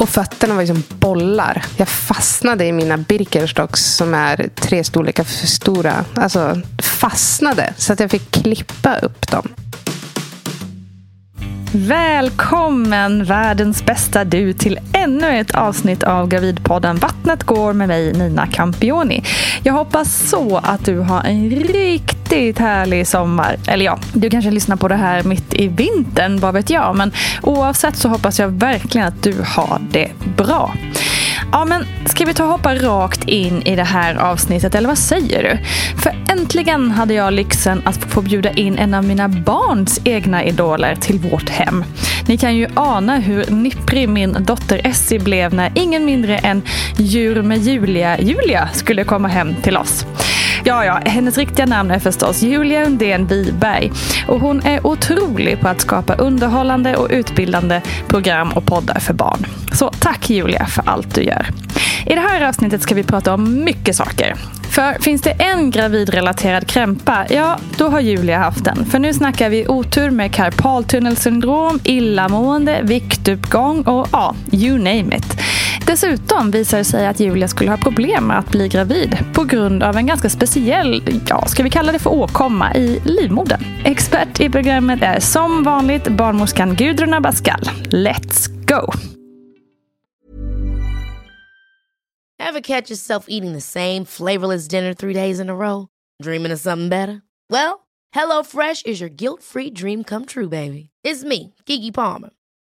Och fötterna var liksom bollar. Jag fastnade i mina Birkenstocks som är tre storlekar för stora. Alltså fastnade så att jag fick klippa upp dem. Välkommen världens bästa du till ännu ett avsnitt av Gravidpodden Vattnet går med mig Nina Campioni. Jag hoppas så att du har en riktigt härlig sommar. Eller ja, du kanske lyssnar på det här mitt i vintern, vad vet jag. Men oavsett så hoppas jag verkligen att du har det bra. Ja, men ska vi ta och hoppa rakt in i det här avsnittet, eller vad säger du? För äntligen hade jag lyxen att få bjuda in en av mina barns egna idoler till vårt hem. Ni kan ju ana hur nipprig min dotter Essie blev när ingen mindre än Djur med Julia Julia skulle komma hem till oss. Ja, ja, hennes riktiga namn är förstås Julia Undén Wiberg och hon är otrolig på att skapa underhållande och utbildande program och poddar för barn. Så tack Julia för allt du gör. I det här avsnittet ska vi prata om mycket saker. För finns det en gravidrelaterad krämpa, ja då har Julia haft den. För nu snackar vi otur med karpaltunnelsyndrom, illamående, viktuppgång och ja, you name it. Dessutom visar det sig att Julia skulle ha problem med att bli gravid på grund av en ganska speciell, ja, ska vi kalla det för åkomma i livmodern. Expert i programmet är som vanligt barnmorskan Gudrun Abascal. Let's go! Have catch yourself eating the same flavorless dinner three days in a row? Dreaming of something better? Well, hello fresh is your guilt-free dream come true, baby. It's me, Gigi Palmer.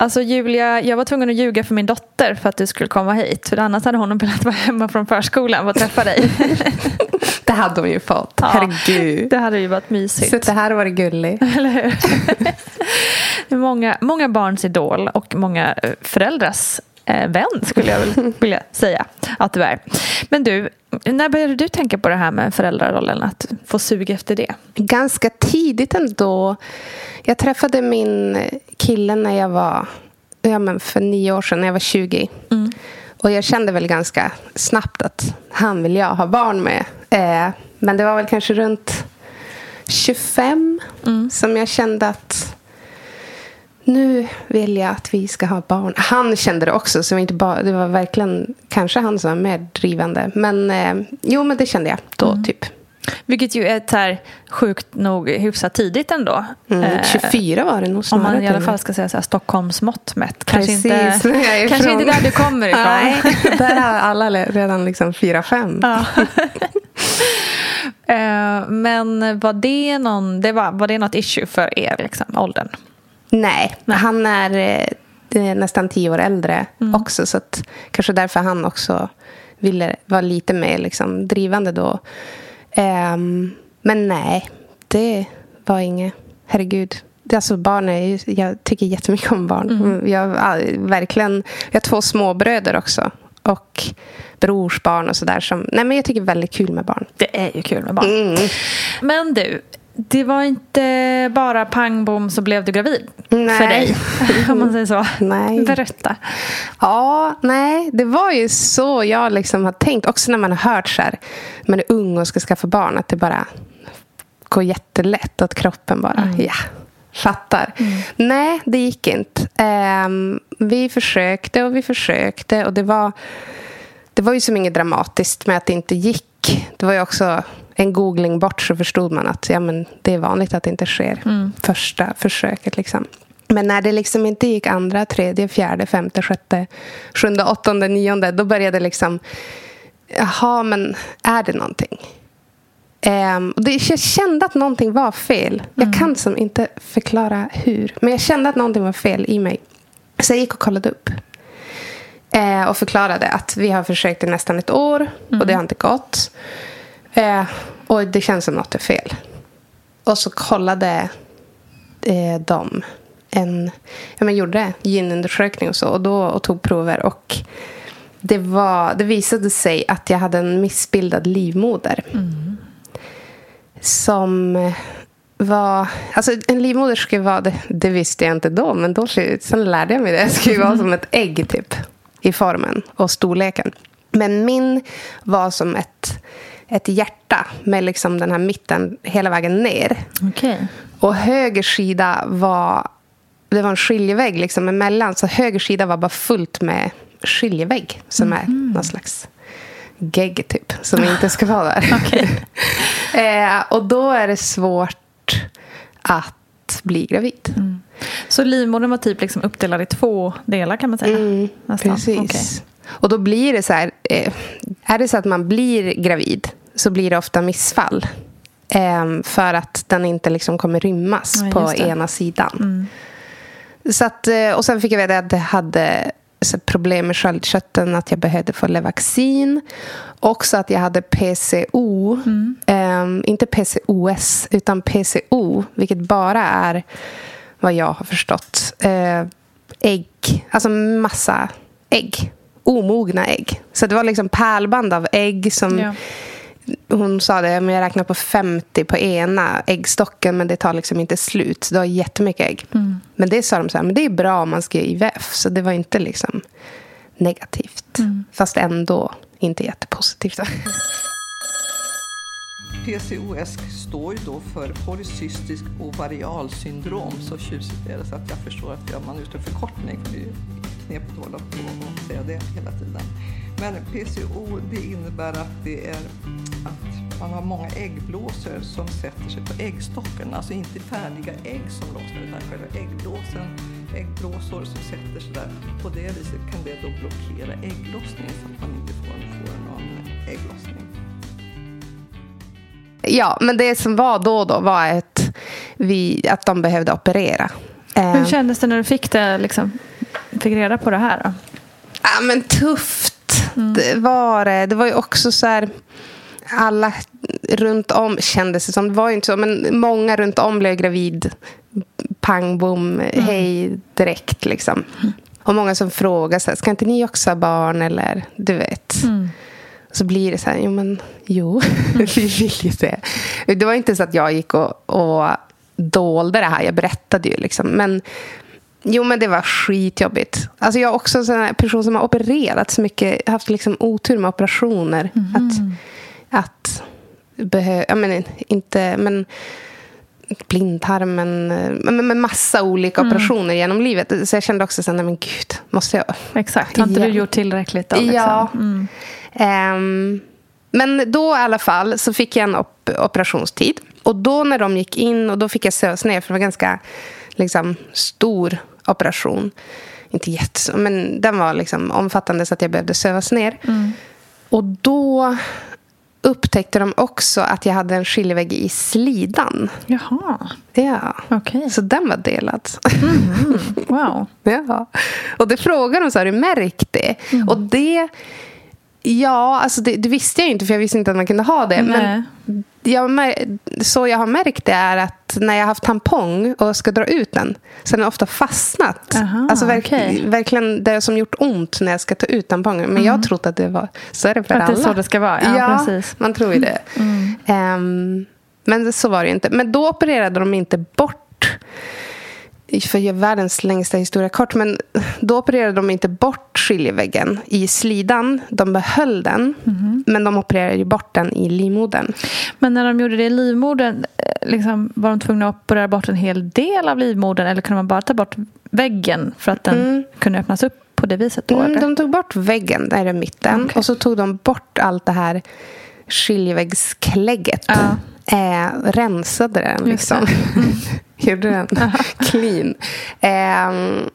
Alltså Julia, jag var tvungen att ljuga för min dotter för att du skulle komma hit. För annars hade hon velat vara hemma från förskolan och träffa dig. det hade hon ju fått. Ja, Herregud. Det hade ju varit mysigt. Det här har varit gulligt. Eller hur? många, många barns idol och många eh, föräldrars eh, vän skulle jag väl vilja säga att du är. Men du, när började du tänka på det här med föräldrarollen? Att få sug efter det? Ganska tidigt ändå. Jag träffade min kille när jag var ja, men för nio år sedan, när jag var 20. Mm. Och jag kände väl ganska snabbt att han vill jag ha barn med. Eh, men det var väl kanske runt 25 mm. som jag kände att nu vill jag att vi ska ha barn. Han kände det också, så det var, inte bara, det var verkligen kanske han som var mer drivande. Men eh, jo, men det kände jag då, mm. typ. Vilket ju är här, sjukt nog hyfsat tidigt ändå. Mm, Eh, 24 var det nog Om snarare. man i alla fall ska säga så här, Stockholms mått mätt. Kanske, Precis, inte, är kanske inte där du kommer ifrån. Nej, där har alla redan liksom 4-5. Ja. Eh, Men var det, någon, det var, var det något issue för er, liksom, åldern? Nej, han är, eh, nästan tio år äldre Mm. också. Så att, kanske därför han också ville vara lite mer liksom, drivande då. Ehm, men nej, det var inget. Herregud. Alltså barn är, ju- jag tycker jättemycket om barn. Mm. Jag, har verkligen, jag har två småbröder också. Och brorsbarn och sådär. Som, nej, men jag tycker väldigt kul med barn. Det är ju kul med barn. Mm. Men du, det var inte bara pang bom så blev du gravid Nej. för dig. Om man säger så. Nej. Berätta. Ja, nej, det var ju så jag liksom har tänkt. Också när man har hört så här, man är ung och ska skaffa barn, att det bara går jättelätt. Att kroppen bara, ja, fattar. Nej, det gick inte. Ehm, vi försökte och vi försökte och det var, det var ju som inget dramatiskt med att det inte gick. Det var ju också en googling bort så förstod man att ja, men det är vanligt att det inte sker första försöket. Liksom. Men när det liksom inte gick andra, tredje, fjärde, femte, sjätte, sjunde, åttonde, nionde, då började liksom... Jaha, men är det någonting? Och det, jag kände att någonting var fel. Jag kan som inte förklara hur. Men jag kände att någonting var fel i mig. Så jag gick och kollade upp. Eh, och förklarade att vi har försökt i nästan ett år och det har inte gått. Eh, och det känns som något är fel. Och så kollade eh, de en, ja, men gjorde gynundersökning och så och, då, och tog prover. Och det, var, det visade sig att jag hade en missbildad livmoder. Som var... Alltså en livmoder ska vara... Det, det visste jag inte då, men då, sen lärde jag mig det. Det ska ju vara som ett ägg typ, i formen och storleken. Men min var som ett, ett hjärta med liksom den här mitten hela vägen ner. Okej. Och höger sida var... Det var en skiljevägg liksom emellan. Så höger sida var bara fullt med skiljevägg. Som är någon slags gegg typ. Som inte ska vara där. eh, och då är det svårt att bli gravid. Så livmodern var typ liksom uppdelad i två delar kan man säga? Mm, precis. Okej. Och då blir det så här. Eh, är det så att man blir gravid så blir det ofta missfall. Eh, för att den inte liksom kommer rymmas Ja, på ena sidan. Så att, eh, och sen fick jag veta att jag hade problem med sköldkörteln, att jag behövde få Levaxin. Också att jag hade PCO. Ehm, inte PCOS, utan PCO. Vilket bara är, vad jag har förstått, eh, ägg. Alltså massa ägg. Omogna ägg. Så det var liksom pärlband av ägg som... Ja. Hon sa det, men jag räknar på 50 på ena äggstocken men det tar liksom inte slut. Du har jättemycket ägg. Men det sa de så här, men det är bra om man ska ge IVF. Så det var inte liksom negativt. Fast ändå inte jättepositivt. PCOS står ju då för polycystisk ovarialsyndrom, så tjusigt är det så att jag förstår att jag- man är ute en förkortning, för det är ju knepigt att hålla på och säga det hela tiden. Men PCO det innebär att det är att man har många äggblåsor som sätter sig på äggstocken, alltså inte färdiga ägg som lossnar utan själva äggblåsen, äggblåsor som sätter sig där. På det viset kan det då blockera ägglossningen så att man inte får, får någon ägglossning. Ja, men det som var då då var att, vi, att de behövde operera. Eh, Hur kändes det när du fick, det, liksom, fick reda på det här? Då? Ja, men tufft. Det var det. Det var ju också så här... Alla runt om kändes det som. Det var ju inte så, men många runt om blev gravid. Pang, bom, hej, direkt liksom. Och många som frågar så här, ska inte ni också ha barn? Eller du vet. Så blir det så här, jo men jo, vi vill ju det. Det var inte så att jag gick och, och dolde det här. Jag berättade ju liksom. Men Jo, men det var skitjobbigt. Alltså jag är också en person som har opererat så mycket. Haft liksom otur med operationer. Att, att behö- inte... Men blindtarmen, eh, men med massa olika operationer genom livet. Så jag kände också sen, nej men gud, måste jag? Exakt, har inte du gjort tillräckligt? Då, liksom? Ja. Mm. Ehm, Men då i alla fall så fick jag en op operationstid. Och då när de gick in och då fick jag sövs ner för det var ganska liksom, stor operation. Inte jättestor, men den var liksom omfattande så att jag behövde sövas ner. Mm. Och då upptäckte de också att jag hade en skiljevägg i slidan. Jaha, Ja. okej. Så den var delad. Wow. Ja. Och det frågade de, så har du märkt det? Och det... Ja, alltså det, det visste jag inte för jag visste inte att man kunde ha det. Nej. Men jag, så jag har märkt det är att när jag har haft tampong och ska dra ut den så har den ofta fastnat. Aha, alltså verk, okej. verkligen det som gjort ont när jag ska ta ut tampongen. Men jag har trott att det var så är det för Att det är alla. så det ska vara, ja, precis. man tror ju det. Ehm, men så var det inte. Men då opererade de inte bort för att göra världens längsta historia kort, men då opererade de inte bort skiljeväggen i slidan. De behöll den, men de opererade ju bort den i livmodern. Men när de gjorde det i livmodern, eh, liksom, var de tvungna att operera bort en hel del av livmodern eller kunde man bara ta bort väggen för att den kunde öppnas upp på det viset? Då, Mm, de tog bort väggen där i mitten Okej. och så tog de bort allt det här skiljeväggsklägget. Ja. Eh, rensade den liksom. Gjorde den clean. Eh,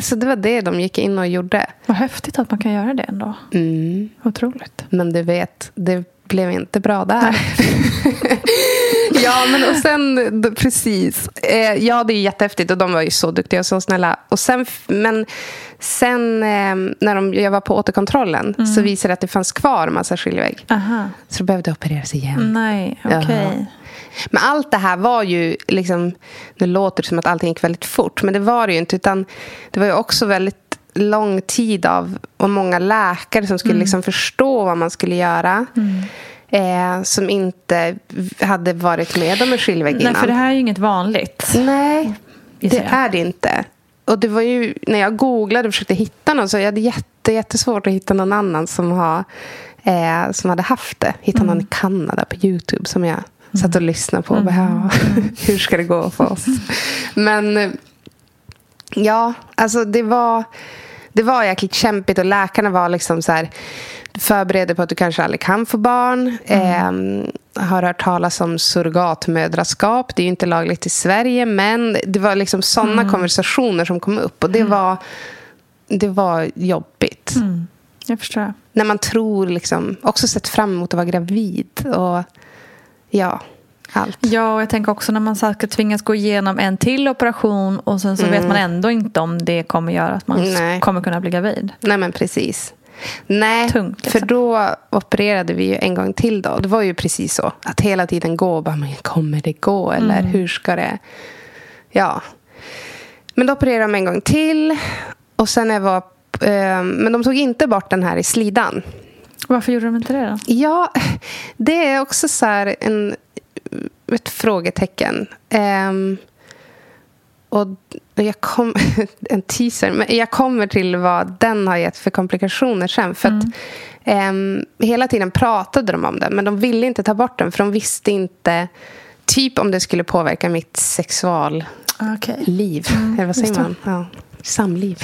så det var det de gick in och gjorde. Vad häftigt att man kan göra det ändå. Mm. Otroligt. Men du vet, det blev inte bra där. ja, men och sen, precis. Eh, ja, det är jättehäftigt och de var ju så duktiga och så snälla. Och sen, men sen eh, när de, jag var på återkontrollen så visade det att det fanns kvar en massa skiljevägg. Aha. Så det behövde opereras igen. Nej, okej. Men allt det här var ju, liksom, nu låter det som att allting gick väldigt fort, men det var det ju inte. Utan det var ju också väldigt lång tid av och många läkare som skulle Mm. liksom förstå vad man skulle göra. Eh, som inte hade varit med om en skiljevägg Nej, innan. för det här är ju inget vanligt. Nej, det är det inte. Och det var ju, när jag googlade och försökte hitta någon så jag hade jätte, jättesvårt att hitta någon annan som, har, eh, som hade haft det. Hitta någon i Kanada på Youtube som jag satt och lyssnade på. Och bara, hur ska det gå för oss? Men eh, ja, alltså det var, det var jäkligt kämpigt och läkarna var liksom så här förberedda på att du kanske aldrig kan få barn. Eh, har hört talas om surrogatmödraskap. Det är ju inte lagligt i Sverige, men det var liksom sådana konversationer som kom upp. Och det var, det var jobbigt. Jag förstår. När man tror, liksom, också sett fram emot att vara gravid. Och ja, allt. Ja, och jag tänker också när man säkert tvingas gå igenom en till operation och sen så vet man ändå inte om det kommer göra att man Nej. kommer kunna bli gravid. Nej, men precis. Nej, Tungt, liksom. för då opererade vi ju en gång till. då. Det var ju precis så. Att hela tiden gå bara, men kommer det gå? Eller Mm. hur ska det... Ja. Men då opererade de en gång till. Och sen jag var... Eh, men de tog inte bort den här i slidan. Varför gjorde de inte det då? Ja, det är också så här en, ett frågetecken. Ehm, och jag kom, en teaser, men jag kommer till vad den har gett för komplikationer sen. För att, ehm, hela tiden pratade de om det, men de ville inte ta bort den för de visste inte typ om det skulle påverka mitt sexualliv. Okej. Eller vad säger man? Ja, samliv.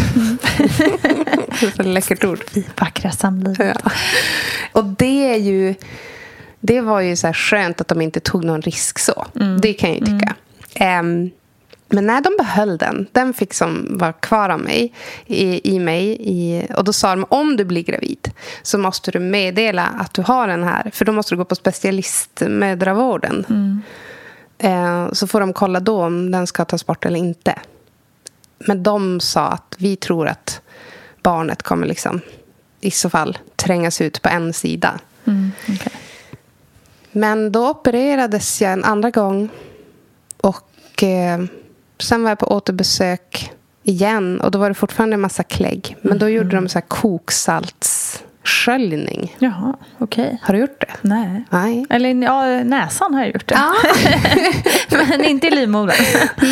så läckert ord. Vackra samliv. Ja. Och det är ju... Det var ju så skönt att de inte tog någon risk så. Det kan jag ju tycka. Ehm, men när de behöll den, den fick som vara kvar av mig, i, i mig. I, och då sa de, om du blir gravid så måste du meddela att du har den här. För då måste du gå på specialistmödravården. Eh, så får de kolla då om den ska tas bort eller inte. Men de sa att vi tror att barnet kommer liksom i så fall trängas ut på en sida. Mm, okej. Men då opererades jag en andra gång. Och eh, sen var jag på återbesök igen. Och då var det fortfarande en massa klägg. Men då gjorde de så här koksaltssköljning. Jaha, okej. Har du gjort det? Nej. Nej. Eller ja, näsan har jag gjort det. Ja. Men inte i livmodern.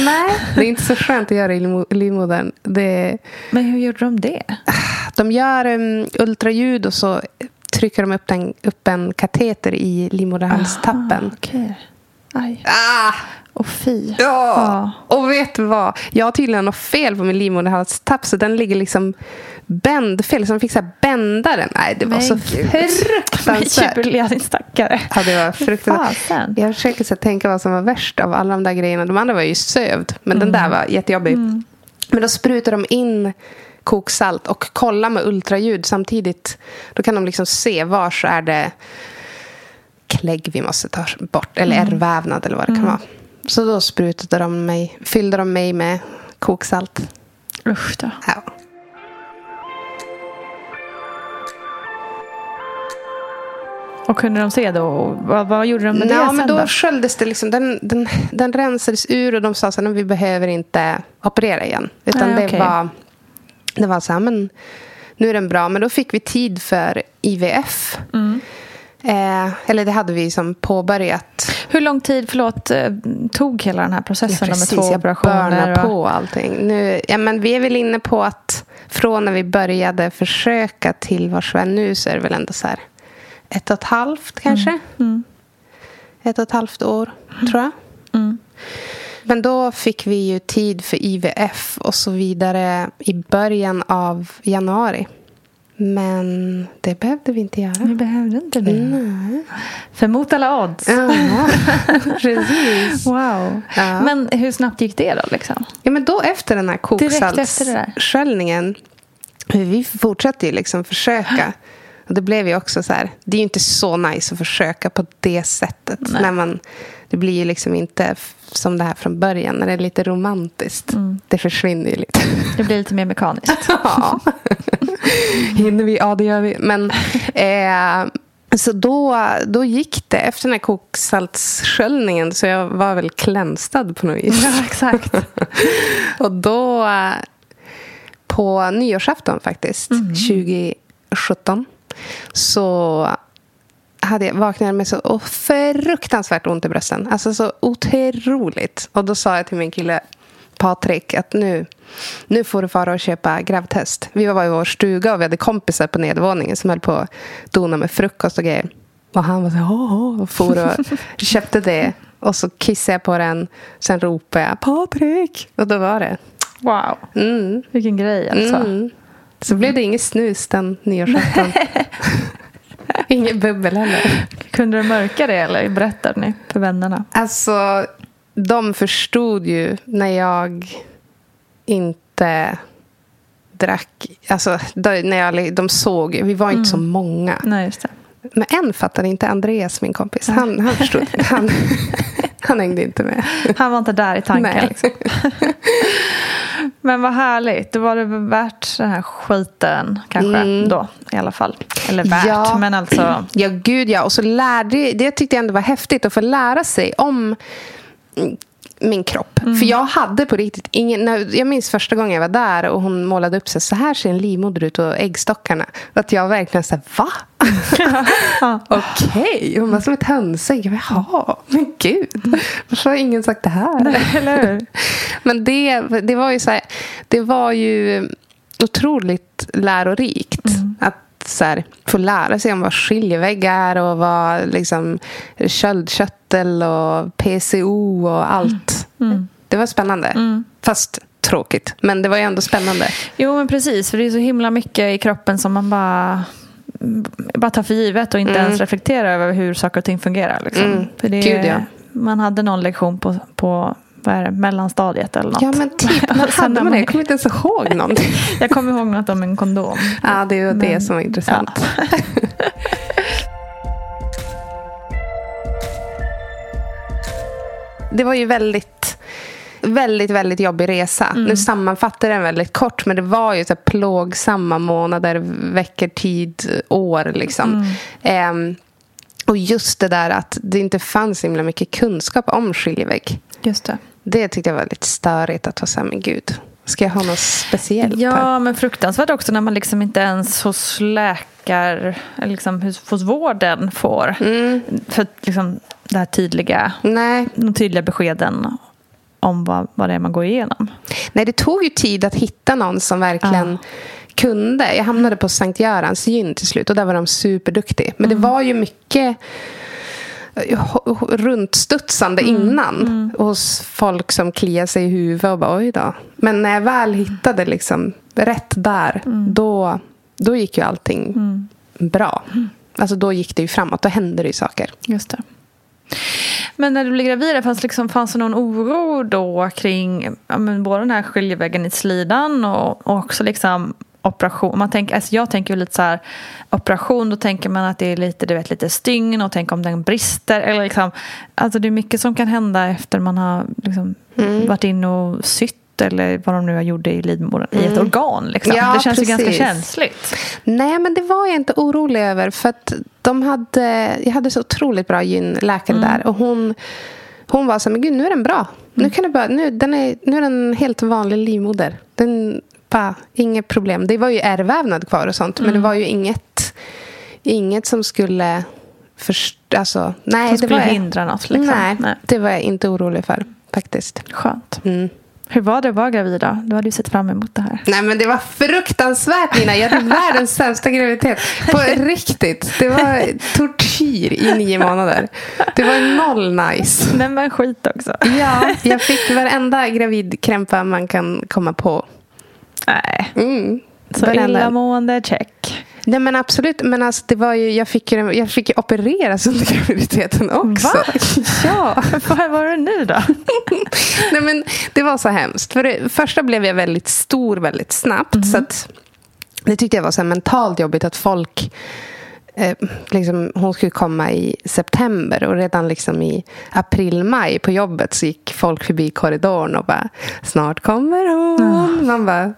Nej, det är inte så skönt att göra i livmo- livmodern. Det, Men hur gjorde de det? de gör um, ultraljud och så trycker de upp, den, upp en kateter i livmoderhalstappen. Ah, Okej. Aj. Ah! Och fy. Ja. Och vet du vad? Jag har tydligen något fel på min livmoderhalstapp så den ligger liksom bändfel. Så de fick så här bända den. Nej, det var Men så gud. fruktansvärt. Julia, din stackare. Ja, det var fruktansvärt. Jag försöker så tänka vad som var värst av alla de där grejerna. De andra var ju sövd, men den där var jättejobbig. Men då sprutar de in koksalt och kollar med ultraljud samtidigt. Då kan de liksom se var så är det klägg vi måste ta bort. Eller ärrvävnad eller vad det kan vara. Så då sprutade de mig, fyllde de mig med koksalt. Usch då. Ja. Och kunde de se då? Vad, vad gjorde de med det Ja, sen men då då? sköljdes det liksom. Den, den, den rensades ur och de sa "Nej, vi behöver inte operera igen. Utan Nej, det var det var så här, men nu är den bra. Men då fick vi tid för IVF. Mm. Eh, eller det hade vi som påbörjat. Hur lång tid, förlåt, eh, tog hela den här processen då med två jag operationer? börnar och- på allting. Nu, ja, men vi är väl inne på att från när vi började försöka till vars vi är nu så är det väl ändå så här ett och ett halvt kanske. Mm. Ett och ett halvt år, tror jag. Mm. Men då fick vi ju tid för IVF och så vidare i början av januari. Men det behövde vi inte göra. Vi behövde inte det. Nej. För mot alla odds. Ja, precis. Wow. Ja. Men hur snabbt gick det då? Liksom? Ja, men då efter den här koksaltssköljningen. Vi fortsatte ju liksom försöka. Och det blev ju också så här. Det är ju inte så nice att försöka på det sättet. Nej. När man, det blir ju liksom inte som det här från början. När det är lite romantiskt. Mm. Det försvinner ju lite. Det blir lite mer mekaniskt. Ja. Hinner vi? Ja, det gör vi. Men, eh, så då, då gick det. Efter den här koksaltssköljningen så jag var väl klämstad på något vis. ja, exakt. Och då eh, på nyårsafton faktiskt, Mm. 2017 så hade jag vaknat med så fruktansvärt ont i brösten. Alltså så otroligt. Och då sa jag till min kille Patrik att nu, nu får du fara och köpa gravtest. Vi var i vår stuga och vi hade kompisar på nedervåningen som höll på att dona med frukost och grejer. Och han var så här, och for och köpte det. Och så kissade jag på den. Sen ropade jag Patrik. Och då var det. Wow. Mm. Vilken grej alltså. Mm. Så blev det inget snus den nyårsafton. Inget bubbel heller. Kunde du mörka det eller berättade ni för vännerna? Alltså, de förstod ju när jag inte drack. Alltså, när jag, de såg. Vi var inte så många. Nej. Men en fattade inte. Andreas, min kompis. Han, han förstod. Han, han hängde inte med. Han var inte där i tanken. Liksom. Men vad härligt. Då var det värt den här skiten kanske Mm. då i alla fall. Eller värt, Ja. men alltså. Ja, gud ja. Och så lärde det tyckte jag ändå var häftigt att få lära sig om min kropp. Mm. För jag hade på riktigt ingen... När, jag minns första gången jag var där och hon målade upp sig. Så här ser en livmoder ut och äggstockarna. Att jag verkligen så här, va? Okej. Hon var som ett hönsägg. Jaha, men gud. Varför har ingen sagt det här? Men det, det var ju så här, det var ju otroligt lärorikt. Att så här, få lära sig om vad skiljevägg är och vad liksom, köldkörtel och PCO och allt. Det var spännande. Fast tråkigt. Men det var ju ändå spännande. Jo, men precis. För det är så himla mycket i kroppen som man bara, bara tar för givet och inte Mm. ens reflekterar över hur saker och ting fungerar. Liksom. Mm. För det, Gud, ja. Man hade någon lektion på, på vad är det, mellanstadiet eller något. Ja, men typ. Man hade man det. Jag kommer inte ens ihåg någonting. Jag kommer ihåg något om en kondom. Ja, det var det Men- som var intressant. det var ju väldigt, väldigt, väldigt jobbig resa. Mm. Nu sammanfattar jag den väldigt kort, men det var ju så plågsamma månader, veckor, tid, år. Liksom. Mm. Ehm, och just det där att det inte fanns så himla mycket kunskap om skiljevägg. Just det. Det tyckte jag var lite störigt att vara så här, men gud, ska jag ha något speciellt här? Ja, men fruktansvärt också när man liksom inte ens hos läkare, eller liksom hos, hos vården får Mm. för liksom det här tydliga, Nej, de tydliga beskeden om vad, vad det är man går igenom. Nej, det tog ju tid att hitta någon som verkligen kunde. Jag hamnade på Sankt Görans gyn till slut och där var de superduktiga. Men det var ju mycket ho- runtstudsande innan. Hos folk som kliar sig i huvudet och bara oj då. Men när jag väl hittade liksom rätt där. Då, då gick ju allting bra. Alltså då gick det ju framåt. Då hände det ju saker. Just det. Men när du blev gravid, fanns, liksom, fanns det någon oro då kring ja, men både den här skiljevägen i slidan och, och också liksom operation? Man tänker, alltså jag tänker lite så här, operation, då tänker man att det är lite, du vet, lite stygn och tänk om den brister. Eller liksom, alltså det är mycket som kan hända efter man har liksom, Mm. varit in och sytt eller vad de nu har gjort i livmodern, i ett organ. Liksom. Mm. Ja, det känns ju ganska precis. känsligt. Nej, men det var jag inte orolig över. För att de hade, jag hade så otroligt bra gynläkare där. Och hon, hon var så här, men gud, nu är den bra. Nu, kan det bara, nu, den är, nu är den en helt vanlig livmoder. Den, bara, inget problem. Det var ju ärrvävnad kvar och sånt. Men det var ju inget, inget som skulle... Först, alltså, nej, Som det skulle var, hindra något. Liksom. Nej, Nej. det var jag inte orolig för faktiskt. Skönt. Mm. Hur var det att vara gravid då? Du hade ju sett fram emot det här. Nej men det var fruktansvärt Nina. Jag hade världens sämsta graviditet. På riktigt. Det var tortyr i nio månader. Det var noll nice. Men men skit också. Ja, jag fick varenda gravidkrämpa man kan komma på. Nej. Mm. Så Varenda. illamående, check. Nej men absolut. Men alltså, det var ju, jag, fick ju, jag fick ju opereras under graviditeten också. Va? Ja. Vad var det nu då? Nej, men det var så hemskt. För det första blev jag väldigt stor väldigt snabbt. Så att, det tyckte jag var så mentalt jobbigt att folk... Eh, liksom, hon skulle komma i september och redan liksom i april, maj på jobbet så gick folk förbi korridoren och bara Snart kommer hon. Man bara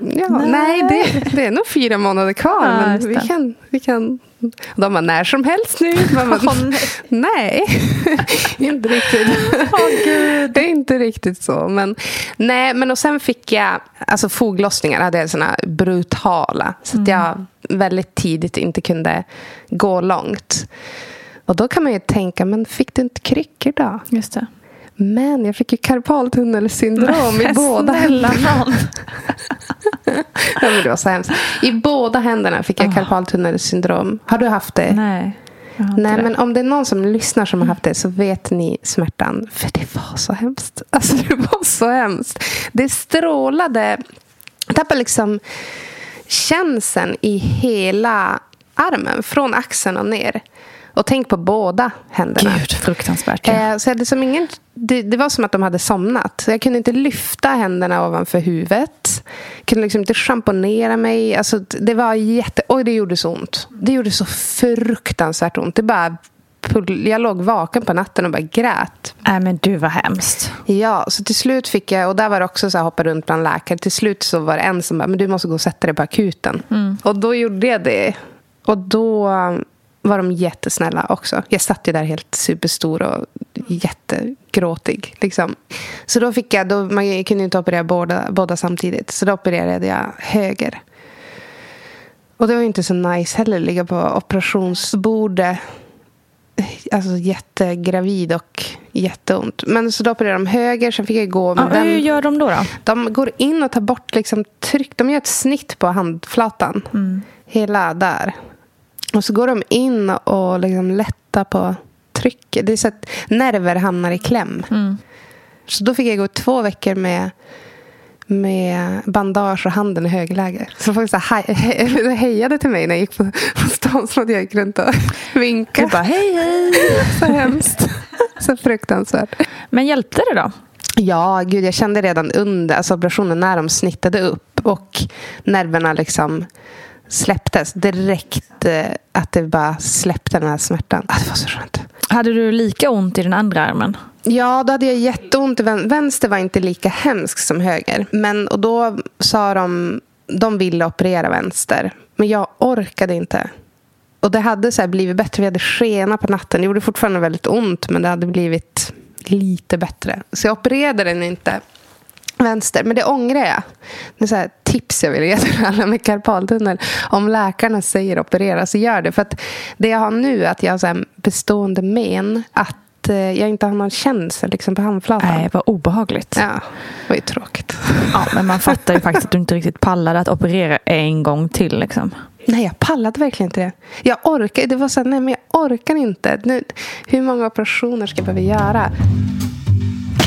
ja, nej, det, det är nog fyra månader kvar. Ja, men vi kan, vi kan... Och de bara när som helst nu. Man bara, nej. inte riktigt. Det är inte riktigt så. Men, nej, men och sen fick jag, alltså foglossningar hade jag såna brutala. Så att jag väldigt tidigt inte kunde gå långt. Och då kan man ju tänka, men fick du inte kryckor då? Just det. Men jag fick ju karpaltunnelsyndrom i båda händerna. Ja, men det var så hemskt. I båda händerna fick jag karpaltunnelsyndrom. Har du haft det? Nej. Nej, det. men om det är någon som lyssnar som har haft det så vet ni smärtan. För det var så hemskt. Alltså det var så hemskt. Det strålade. Jag tappade liksom känseln i hela armen. Från axeln och ner. Och tänk på båda händerna. Gud, fruktansvärt. Ja. Eh, så jag hade som ingen, det, det var som att de hade somnat. Så jag kunde inte lyfta händerna ovanför huvudet. Jag kunde liksom inte schamponera mig. Alltså, det var jätte... Oj, det gjorde så ont. Det gjorde så fruktansvärt ont. Det bara, jag låg vaken på natten och bara grät. Nej, men du var hemskt. Ja, så till slut fick jag, och där var det också så här hoppa runt bland läkare. Till slut så var det en som bara, men du måste gå och sätta dig på akuten. Och då gjorde jag det. Och då var de jättesnälla också. Jag satt ju där helt superstor och jättegråtig. Liksom. Så då fick jag, då, man kunde inte operera båda, båda samtidigt. Så då opererade jag höger. Och det var ju inte så nice heller, ligga på operationsbordet. Alltså jättegravid och jätteont. Men så då opererade de höger, sen fick jag gå med Ja, den. hur gör de då? då? De går in och tar bort liksom tryck. De gör ett snitt på handflatan. Hela där. Och så går de in och liksom lättar på trycket. Det är så att nerver hamnar i kläm. Så då fick jag gå två veckor med, med bandage och handen i högläge. Så folk så hej, hejade till mig när jag gick på, på stan. Som att jag gick runt och vinkade. Du bara, hej, hej. Så hemskt. Så fruktansvärt. Men hjälpte det då? Ja, gud, jag kände redan under alltså operationen när de snittade upp och nerverna liksom släpptes direkt eh, att det bara släppte den här smärtan. Ah, det var så skönt. Hade du lika ont i den andra armen? Ja, då hade jag jätteont. Vänster var inte lika hemsk som höger. Men, och då sa de, de ville operera vänster. Men jag orkade inte. Och det hade så blivit bättre. Vi hade skena på natten. Det gjorde fortfarande väldigt ont, men det hade blivit lite bättre. Så jag opererade den inte vänster. Men det ångrar jag. Det är så här tips jag vill ge till alla med karpaltunnel. Om läkarna säger operera så gör det. För att det jag har nu är att jag har så bestående men. Att att eh, jag inte har någon känsel liksom, på handflatan. Nej, vad obehagligt. Ja, det var ju tråkigt. Ja, men man fattar ju faktiskt att du inte riktigt pallade att operera en gång till. Liksom. Nej, jag pallade verkligen inte det. Jag orkar, det var så här, nej men jag orkar inte. Nu, hur många operationer ska jag behöva göra?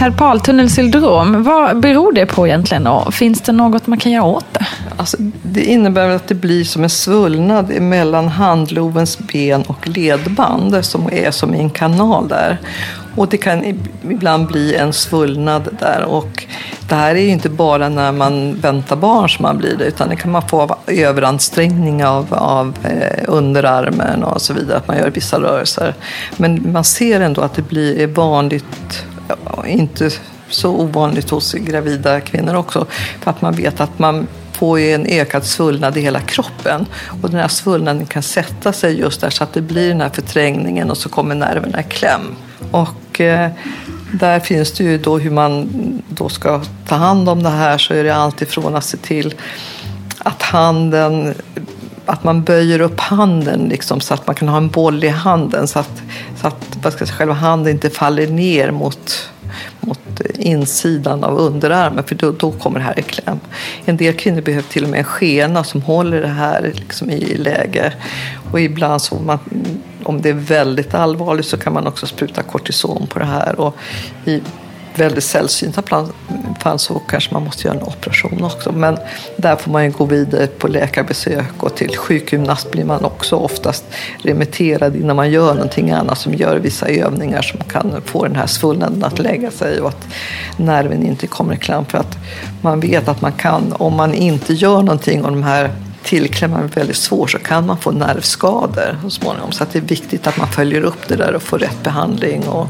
Karpaltunnelsyndrom, vad beror det på egentligen? Och finns det något man kan göra åt det? Alltså, det innebär att det blir som en svullnad mellan handlovens ben och ledband som är som i en kanal där. Och det kan ibland bli en svullnad där. Och det här är ju inte bara när man väntar barn som man blir det, utan det kan man få av överansträngning av, av eh, underarmen och så vidare, att man gör vissa rörelser. Men man ser ändå att det blir vanligt, inte så ovanligt hos gravida kvinnor också, för att man vet att man får en ökad svullnad i hela kroppen. Och den här svullnaden kan sätta sig just där så att det blir den här förträngningen och så kommer nerverna i kläm. Och eh, där finns det ju då hur man då ska ta hand om det här så är det alltifrån att se till att handen att man böjer upp handen liksom, så att man kan ha en boll i handen så att, så att vad ska säga, själva handen inte faller ner mot, mot insidan av underarmen för då, då kommer det här i kläm. En del kvinnor behöver till och med en skena som håller det här liksom i läge. Och ibland så man, om det är väldigt allvarligt så kan man också spruta kortison på det här. Och i väldigt sällsynta fall så kanske man måste göra en operation också. Men där får man ju gå vidare på läkarbesök och till sjukgymnast blir man också oftast remitterad innan man gör någonting annat som gör vissa övningar som kan få den här svullnaden att lägga sig och att nerven inte kommer i klam. För att man vet att man kan, om man inte gör någonting och de här tillklämman är väldigt svår så kan man få nervskador så småningom. Så att det är viktigt att man följer upp det där och får rätt behandling och,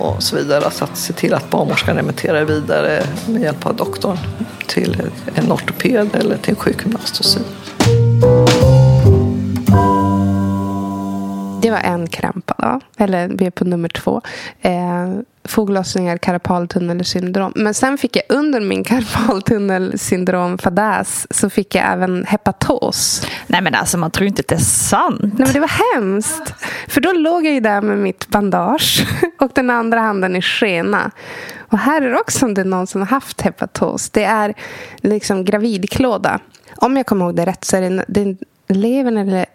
och så vidare. Så att se till att barnmorskan remitterar vidare med hjälp av doktorn till en ortoped eller till en sjukgymnast och så det var en krämpa då. Eller vi är på nummer två. Eh, foglossningar, karpaltunnelsyndrom. Men sen fick jag under min karpaltunnelsyndrom fadäs så fick jag även hepatos. Nej men alltså man tror inte att det är sant. Nej men det var hemskt. För då låg jag ju där med mitt bandage och den andra handen i skena. Och här är det också om det är någon som har haft hepatos. Det är liksom gravidklåda. Om jag kommer ihåg det rätt så är det, det levern eller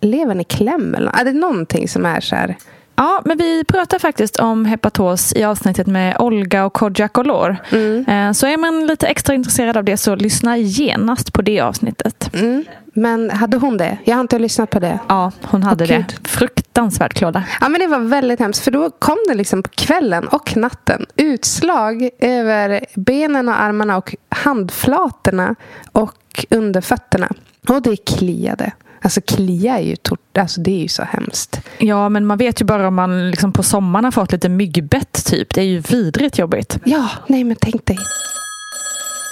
levern i kläm eller är det någonting som är så här Ja, men vi pratar faktiskt om hepatos i avsnittet med Olga och Kodjak Olor. Mm. Eh, så är man lite extra intresserad av det så lyssna genast på det avsnittet. Mm. Men hade hon det? Jag har inte lyssnat på det. Ja, hon hade oh, det. Gud. Fruktansvärt klåda. Ja, men det var väldigt hemskt. För då kom det liksom på kvällen och natten utslag över benen och armarna och handflatorna och under fötterna. Och det kliade. Alltså klia är ju, tort, alltså det är ju så hemskt. Ja, men man vet ju bara om man liksom på sommaren har fått lite myggbett typ. Det är ju vidrigt jobbigt. Ja, nej men tänk dig.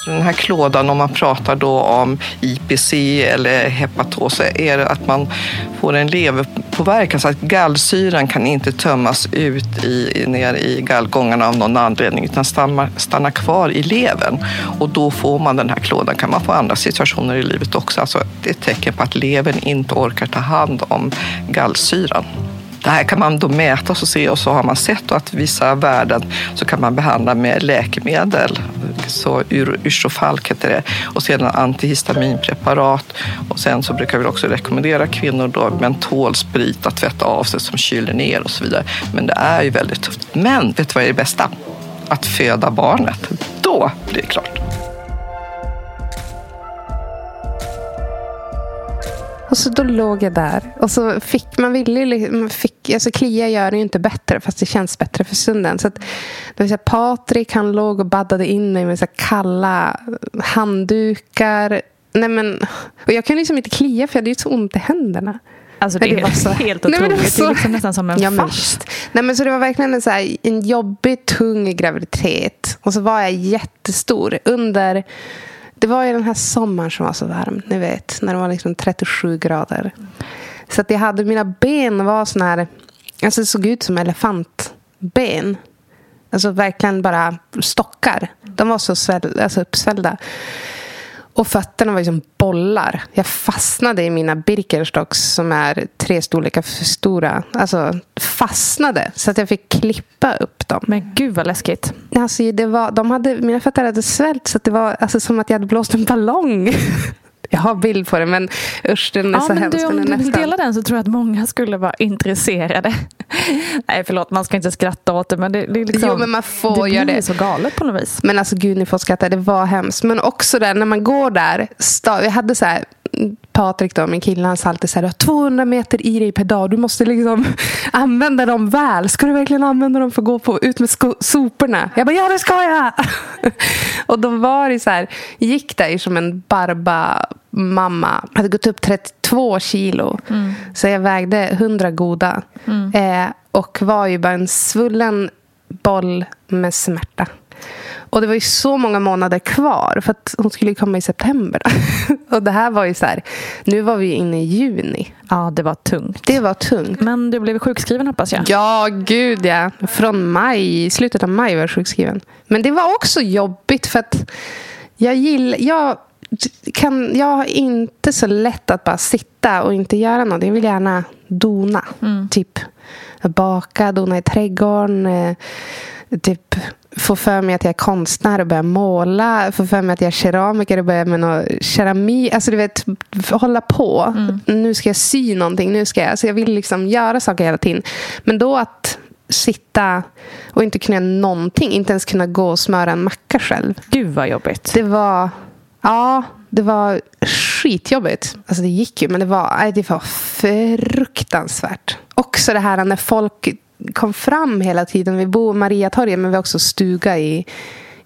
Den här klådan, om man pratar då om IPC eller hepatos, är det att man får en leverpåverkan så att gallsyran kan inte tömmas ut i, ner i gallgångarna av någon anledning utan stannar, stannar kvar i levern. Och då får man den här klådan. kan man få andra situationer i livet också. Alltså, det är ett tecken på att levern inte orkar ta hand om gallsyran. Det här kan man då mäta och se och så har man sett att vissa värden så kan man behandla med läkemedel. Så Yrsofalk heter det. Och sedan antihistaminpreparat. Och sen så brukar vi också rekommendera kvinnor då mentolsprit att tvätta av sig som kyler ner och så vidare. Men det är ju väldigt tufft. Men vet du vad är det bästa? Att föda barnet. Då blir det klart. Och så då låg jag där. Och så fick man ville man fick, alltså klia gör det ju inte bättre fast det känns bättre för stunden. Så att, det vill säga, Patrik han låg och baddade in mig med så kalla handdukar. Nej, men, och jag kunde liksom inte klia för jag hade ju så ont i händerna. Alltså det, det var så, helt otroligt. Nej, det, så, det är liksom nästan som en ja, fast. Nej, men så det var verkligen en, så här, en jobbig, tung graviditet. Och så var jag jättestor. Under det var ju den här sommaren som var så varm. Ni vet, när det var liksom 37 grader. Så att jag hade, mina ben var såna här, alltså det såg ut som elefantben. Alltså verkligen bara stockar. De var så sväll, alltså uppsvällda. Och fötterna var som bollar. Jag fastnade i mina Birkenstocks som är tre storlekar för stora. Alltså fastnade. Så att jag fick klippa upp dem. Men gud vad läskigt. Alltså, det var, de hade, mina fötter hade svällt så att det var alltså, som att jag hade blåst en ballong. Jag har bild på det, men usch, den är ja, så hemsk. du, om du vill dela den så tror jag att många skulle vara intresserade. Nej, förlåt, man ska inte skratta åt det, men det, det är liksom... Jo, men man får det blir det. så galet på något vis. Men alltså gud, ni får skratta. Det var hemskt. Men också där när man går där. Jag hade så här, Patrik då, min kille, han sa alltid så här, du har 200 meter i dig per dag. Du måste liksom använda dem väl. Ska du verkligen använda dem för att gå på, ut med soporna? Jag bara, ja det ska jag! och då var det så här, gick där som en barba mamma. Hade gått upp 32 kilo. Så jag vägde 100 goda. Eh, och var ju bara en svullen boll med smärta. Och det var ju så många månader kvar. För att hon skulle komma i september. och det här var ju så här. Nu var vi inne i juni. Ja, det var tungt. Det var tungt. Men du blev sjukskriven hoppas jag? Ja, gud ja. Från maj, slutet av maj var jag sjukskriven. Men det var också jobbigt för att jag gillar... Jag, kan, jag har inte så lätt att bara sitta och inte göra något. Jag vill gärna dona. Typ baka, dona i trädgården. Eh, typ få för mig att jag är konstnär och börja måla. Få för mig att jag är keramiker och börja med något keramik. Alltså du vet, hålla på. Nu ska jag sy någonting. Nu ska jag, alltså jag vill liksom göra saker hela tiden. Men då att sitta och inte kunna göra någonting. Inte ens kunna gå och smöra en macka själv. Gud vad jobbigt. Det var... Ja, det var skitjobbigt. Alltså det gick ju, men det var, det var fruktansvärt. Också det här när folk kom fram hela tiden. Vi bor i Mariatorget, men vi har också stuga i,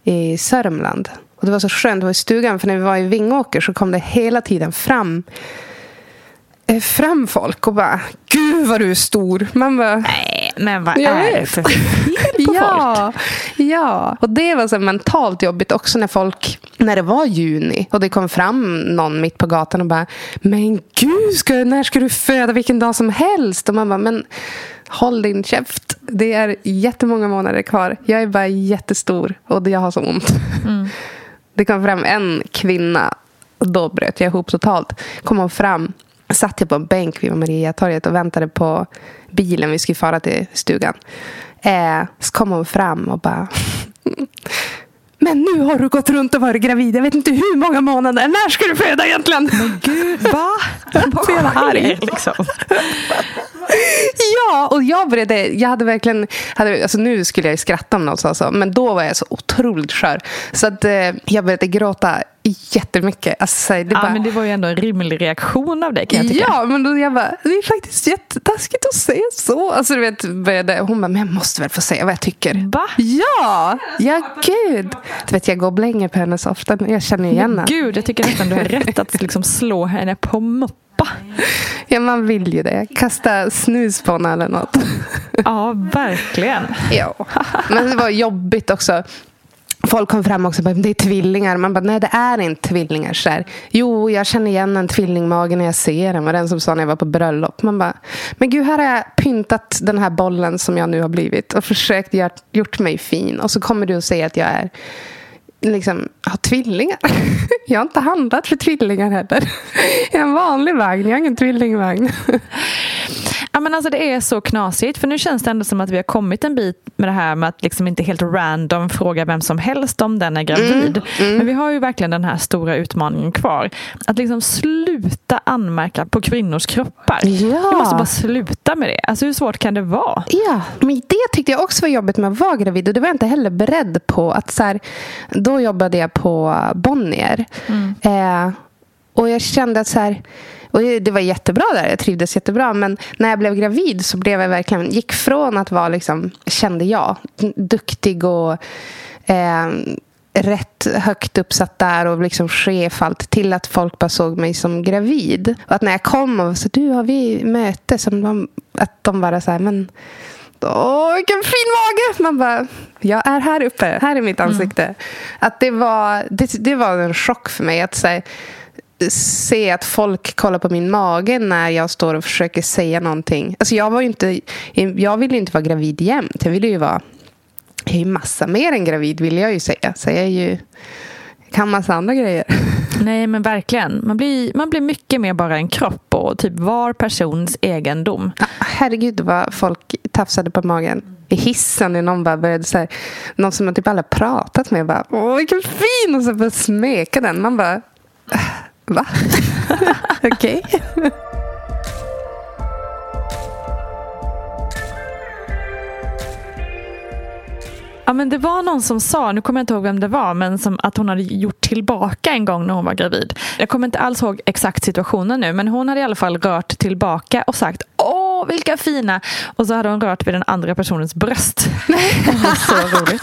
i Sörmland. Och det var så skönt att vara i stugan, för när vi var i Vingåker så kom det hela tiden fram eh, fram folk och bara Gud vad du är stor. Man bara Nej, men vad Jag är det för fel på folk? ja, ja, och det var så mentalt jobbigt också när folk, när det var juni och det kom fram någon mitt på gatan och bara Men gud, ska, när ska du föda vilken dag som helst? Och man bara, men håll din käft. Det är jättemånga månader kvar. Jag är bara jättestor och jag har så ont. Det kom fram en kvinna då bröt jag ihop totalt. Kom hon fram satt jag på en bänk vid Mariatorget och väntade på bilen vi skulle fara till stugan. Eh, så kom hon fram och bara Men nu har du gått runt och varit gravid. Jag vet inte hur många månader. När ska du föda egentligen? Gud, va? Vad sker, liksom? Ja, och jag började, jag hade verkligen, hade, alltså nu skulle jag ju skratta om något alltså, men då var jag så otroligt skör. Så att eh, jag började gråta jättemycket. Alltså, det Ja, bara, men det var ju ändå en rimlig reaktion av dig kan jag tycka. Ja, men då jag bara, det är faktiskt jättetaskigt att säga så. Alltså, du vet, började, hon bara, men jag måste väl få säga vad jag tycker. Va? Ja, ja gud. Du vet, jag går blänger på henne så ofta. men Jag känner igen henne. Gud, jag tycker nästan du har rätt att liksom slå henne på moppa. Ja, man vill ju det. Kasta snus på henne eller något. Ja, verkligen. Ja. Men det var jobbigt också. Folk kom fram också och bara, det är tvillingar. Man bara, nej det är inte tvillingar. Så här, jo, jag känner igen en tvillingmage när jag ser den. var den som sa när jag var på bröllop. Man bara, men gud, här har jag pyntat den här bollen som jag nu har blivit. Och försökt gör, gjort mig fin. Och så kommer du och säger att jag är liksom, har tvillingar. Jag har inte handlat för tvillingar heller. Jag är en vanlig vagn, jag har ingen tvillingvagn. Ja, men alltså det är så knasigt. För nu känns det ändå som att vi har kommit en bit med det här med att liksom inte helt random fråga vem som helst om den är gravid. Men vi har ju verkligen den här stora utmaningen kvar. Att liksom sluta anmärka på kvinnors kroppar. Ja. Vi måste bara sluta med det. Alltså hur svårt kan det vara? Ja, men det tyckte jag också var jobbigt med att vara gravid. Och det var jag inte heller beredd på. Att så här, då jobbade jag på Bonnier. Eh, och jag kände att så här, och det, var jättebra där, jag trivdes jättebra. Men när jag blev gravid så blev jag verkligen, gick från att vara, liksom, kände jag, duktig och eh, rätt högt uppsatt där och liksom chef allt till att folk bara såg mig som gravid. Och att när jag kom och sa du har vi möte som de, att de bara så här, men Åh, vilken fin mage! Man bara, jag är här uppe. Här är mitt ansikte. Att det var, det, det var en chock för mig. Att så här, se att folk kollar på min mage när jag står och försöker säga någonting. Alltså jag, var ju inte, jag ville ju inte vara gravid jämt. Jag ville ju vara jag är ju massa mer än gravid vill jag ju säga. Så jag är ju, kan massa andra grejer. Nej, men verkligen. Man blir, man blir mycket mer bara en kropp och typ var persons egendom. Herregud vad folk tafsade på magen i hissen när någon bara började så här, någon som man typ aldrig pratat med bara åh vilken fin och så bara smeka den. Man bara va? Okej. Ja, men det var någon som sa, nu kommer jag inte ihåg vem det var, men som att hon hade gjort tillbaka en gång när hon var gravid. Jag kommer inte alls ihåg exakt situationen nu, men hon hade i alla fall rört tillbaka och sagt åh vilka fina! Och så hade hon rört vid den andra personens bröst. Det var så roligt.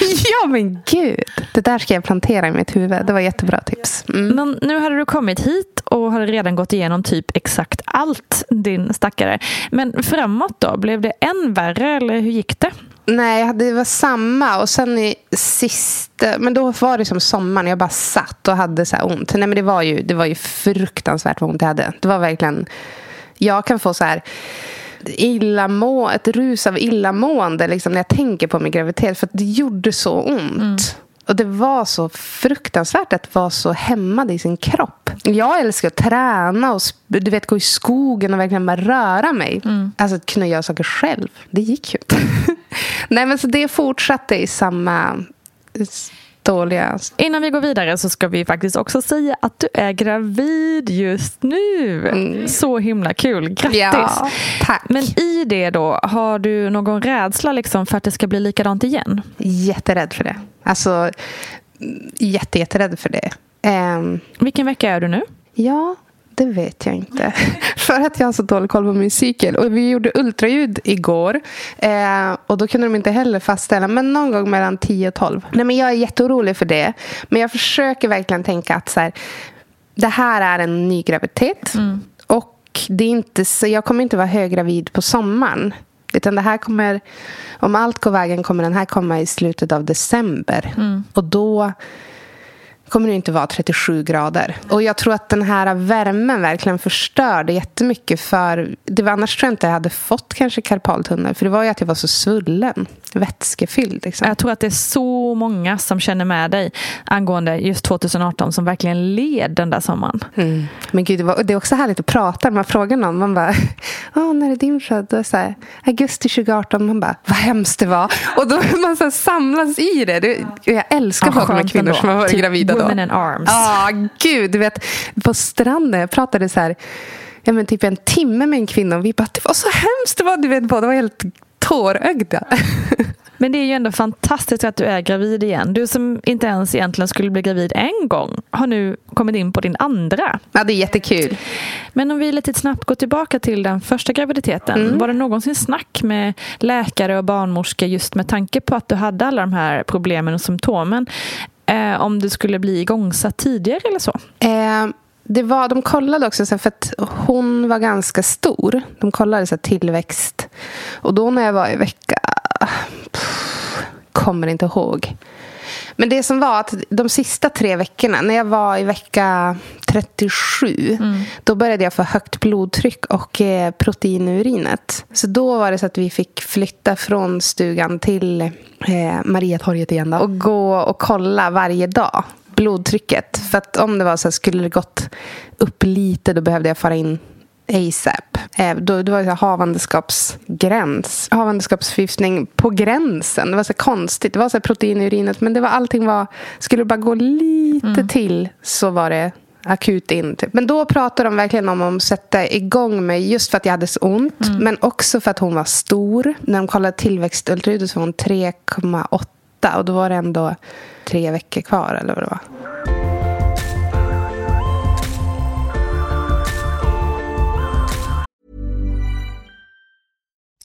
ja men gud. Det där ska jag plantera i mitt huvud. Det var jättebra tips. Mm. Men nu hade du kommit hit och hade redan gått igenom typ exakt allt, din stackare. Men framåt då? Blev det än värre eller hur gick det? Nej, det var samma. Och sen i sista... Men då var det som sommaren. Jag bara satt och hade så ont. Nej, men det var ju, det var ju fruktansvärt vad ont jag hade. Det var verkligen... Jag kan få så här illamå, ett rus av illamående liksom, när jag tänker på min graviditet. För det gjorde så ont. Mm. Och det var så fruktansvärt att vara så hämmad i sin kropp. Jag älskar att träna och du vet, gå i skogen och verkligen bara röra mig. Mm. Alltså att kunna göra saker själv. Det gick ju inte. Nej, men så det fortsatte i samma dåliga. Innan vi går vidare så ska vi faktiskt också säga att du är gravid just nu. Mm. Så himla kul. Grattis! Ja, tack. Men i det då, har du någon rädsla liksom för att det ska bli likadant igen? Jätterädd för det. Alltså, jätte, jätterädd för det. Um, Vilken vecka är du nu? Ja, det vet jag inte. För att jag har så dålig koll på min cykel. Och vi gjorde ultraljud igår. Eh, och då kunde de inte heller fastställa. Men någon gång mellan 10 och 12. Nej, men jag är jätteorolig för det. Men jag försöker verkligen tänka att så här, det här är en ny graviditet. Mm. Och det är inte så, jag kommer inte vara höggravid på sommaren. Utan det här kommer, om allt går vägen kommer den här komma i slutet av december. Mm. Och då kommer det inte vara 37 grader. Och jag tror att den här värmen verkligen förstörde jättemycket för det var annars tror jag inte jag hade fått kanske karpaltunnel för det var ju att jag var så svullen, vätskefylld. Liksom. Jag tror att det är så många som känner med dig angående just 2018 som verkligen led den där sommaren. Mm. Men gud, det, var, det är också härligt att prata när man frågar någon. Man bara, Åh, när är din född? Så här, augusti 2018. Man bara, vad hemskt det var. Och då man så samlas i det. det jag älskar folk med kvinnor ändå. som har varit typ gravida. Women in arms. Ja, ah, gud. Du vet, på stranden, jag pratade så här, ja, men typ en timme med en kvinna och vi bara, det var så hemskt det var. Du vet, båda var helt tårögda. Men det är ju ändå fantastiskt att du är gravid igen. Du som inte ens egentligen skulle bli gravid en gång har nu kommit in på din andra. Ja, det är jättekul. Men om vi lite snabbt går tillbaka till den första graviditeten. Mm. Var det någonsin snack med läkare och barnmorskor just med tanke på att du hade alla de här problemen och symptomen? Eh, om det skulle bli igångsatt tidigare eller så? Eh det var, de kollade också, för att hon var ganska stor. De kollade så tillväxt. Och då när jag var i vecka... Pff, kommer inte ihåg. Men det som var att de sista tre veckorna, när jag var i vecka 37, mm. då började jag få högt blodtryck och eh, protein i urinet. Så då var det så att vi fick flytta från stugan till eh, Mariatorget igen då, och gå och kolla varje dag blodtrycket. För att om det var så här, skulle det gått upp lite då behövde jag fara in ASAP. Eh, då, det var så havandeskapsgräns. Havandeskapsförgiftning på gränsen. Det var så konstigt. Det var så protein i urinet. Men det var, allting var... Skulle det bara gå lite mm. till så var det akut in. Typ. Men då pratade de verkligen om att sätta igång mig just för att jag hade så ont. Mm. Men också för att hon var stor. När de kollade tillväxtultraljudet så var hon 3,8 och då var det ändå tre veckor kvar eller vad det var.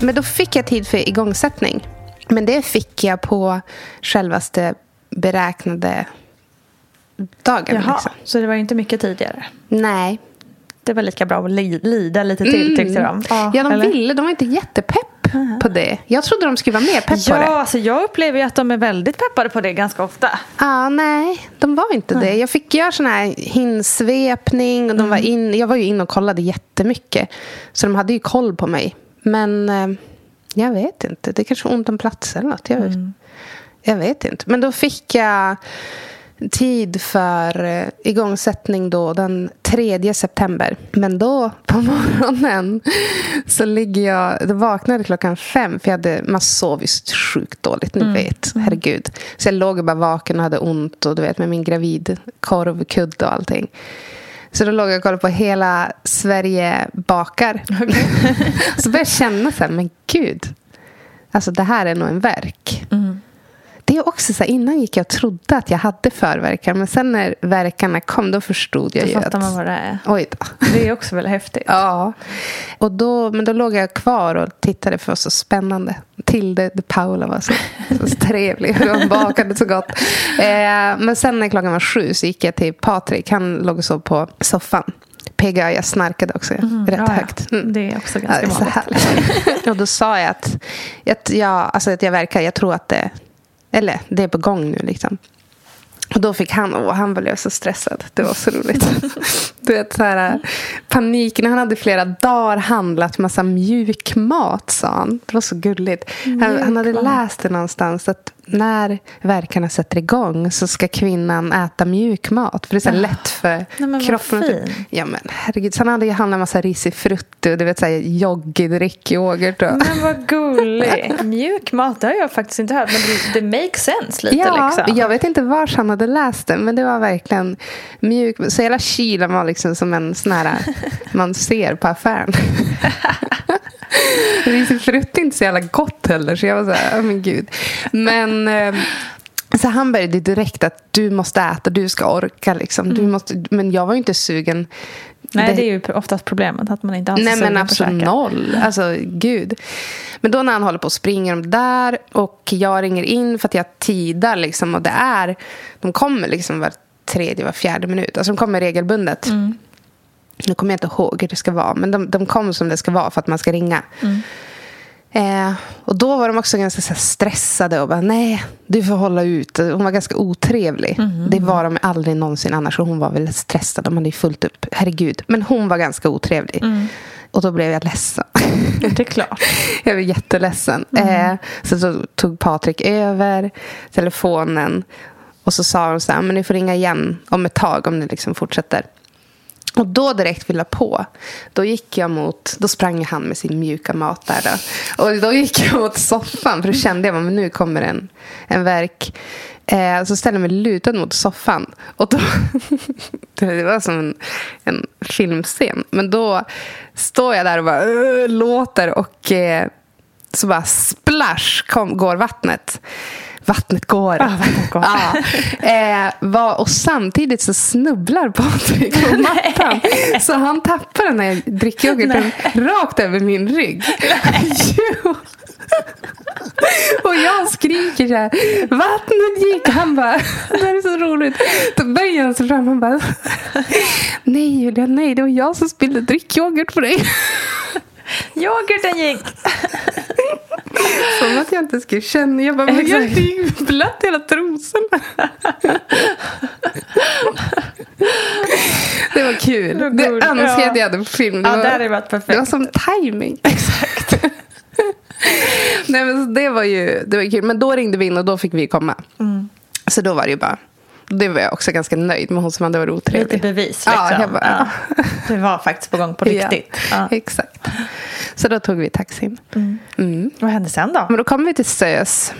Men då fick jag tid för igångsättning. Men det fick jag på självaste beräknade dagen. Jaha, Liksom. så det var inte mycket tidigare. Nej. Det var lika bra att li- lida lite till tyckte de. Ja, de eller? ville. De var inte jättepepp på det. Jag trodde de skulle vara mer pepp på Ja, det. alltså jag upplever ju att de är väldigt peppade på det ganska ofta. Ja, nej, de var inte det. Jag fick göra sån här hinsvepning. Och de var in, jag var ju inne och kollade jättemycket. Så de hade ju koll på mig. Men eh, jag vet inte. Det är kanske ont om platser eller något. Jag vet, jag vet inte. Men då fick jag tid för eh, igångsättning då den 3 september. Men då på morgonen så ligger jag, då vaknade klockan fem för jag hade, man sov ju så sjukt dåligt, ni vet, herregud. Så jag låg bara vaken och hade ont och du vet med min gravidkorvkudde och allting. Så då låg jag och kollade på Hela Sverige bakar. så började jag känna så här, men gud. Alltså det här är nog en verk. Det är också så här, innan gick jag och trodde att jag hade förverkar. Men sen när verkarna kom då förstod jag Då ju fattar att... man vad det är. Oj då. Det är också väldigt häftigt. Ja. Och då, men då låg jag kvar och tittade för det var så spännande. Tilde de Paula var så, så trevlig. Hon bakade så gott. Eh, men sen när klockan var sju så gick jag till Patrik. Han låg och sov på soffan. PGA, jag snarkade också rätt Mm, ja, ja. högt. Mm. Det är också Ja, ganska så vanligt. och då sa jag att, att, jag, alltså att jag verkar, jag tror att det, eller det är på gång nu liksom. Och då fick han, och han blev så stressad. Det var så roligt. Du vet, så här, paniken. Han hade flera dagar handlat massa mjukmat, sa han. Det var så gulligt. Han, han hade läst det någonstans att när verkarna sätter igång så ska kvinnan äta mjukmat. För det är så här lätt för Nej, men vad kroppen. fint. Ja, men herregud. Sen hade jag handlat massa risifrutti och du vet, så här, joggidrick, yoghurt. Och... Men vad gullig. Mjuk mat, det har jag faktiskt inte hört. Men det, det makes sense lite Ja, liksom. jag vet inte var han hade läst det, men det var verkligen mjuk. Så hela kylen var liksom som en sån här man ser på affären. Risifrutti är inte så jävla gott heller, så jag var så här, oh, men gud. Men eh, så han började direkt att du måste äta, du ska orka. Liksom. Du måste, men jag var ju inte sugen. Nej, det är ju oftast problemet att man inte så Nej men absolut noll. Alltså gud. Men då när han håller på och springer de där och jag ringer in för att jag tidar liksom och det är, de kommer liksom var tredje, var fjärde minut. Alltså de kommer regelbundet. Mm. Nu kommer jag inte ihåg hur det ska vara men de, de kommer som det ska vara för att man ska ringa. Mm. Eh, och då var de också ganska här, stressade och bara nej, du får hålla ut. Hon var ganska otrevlig. Mhm. Det var de aldrig någonsin annars. Och hon var väl stressad. De hade ju fullt upp. Herregud. Men hon var ganska otrevlig. Mm. Och då blev jag ledsen. Det är klart. jag var jätteledsen. Eh, så, så tog Patrik över telefonen. Och så sa de så här, men ni får ringa igen om ett tag om ni liksom fortsätter. Och då direkt fylla på. Då gick jag mot, då sprang han med sin mjuka mat där. Då. Och då gick jag mot soffan för då kände jag att nu kommer en, en verk. Eh, så ställde jag mig lutad mot soffan. Och då, det var som en, en filmscen. Men då står jag där och bara äh, låter och eh, så bara splash kom, går vattnet. Vattnet går. Ah, vattnet går. Ja. Eh, var, och samtidigt så snubblar Patrik på mattan. Så han tappar den här drickyoghurten rakt över min rygg. Jo. Och jag skriker så här, vattnet gick. Han bara, det här är så roligt. Då böjer han sig fram och bara, nej Julia, nej, det var jag som spillde drickyoghurt på dig. Yoghurten gick. Som att jag inte skulle känna. Jag bara, men jag är ju blött hela trosorna. Det var kul. Det gulligt. önskar jag Ja. att jag hade på film. Det Ja, var, det hade varit perfekt. Det var som timing. Exakt. Nej, men det var ju det var kul. Men då ringde vi in och då fick vi komma. Mm. Så då var det ju bara... Det var jag också ganska nöjd med hon som hade varit otrevlig. Lite bevis liksom. Ja, jag bara, Ja. Det var faktiskt på gång på riktigt. Ja, Ja. exakt. Så då tog vi taxin. Mm. Vad hände sen då? Men då kom vi till Sös.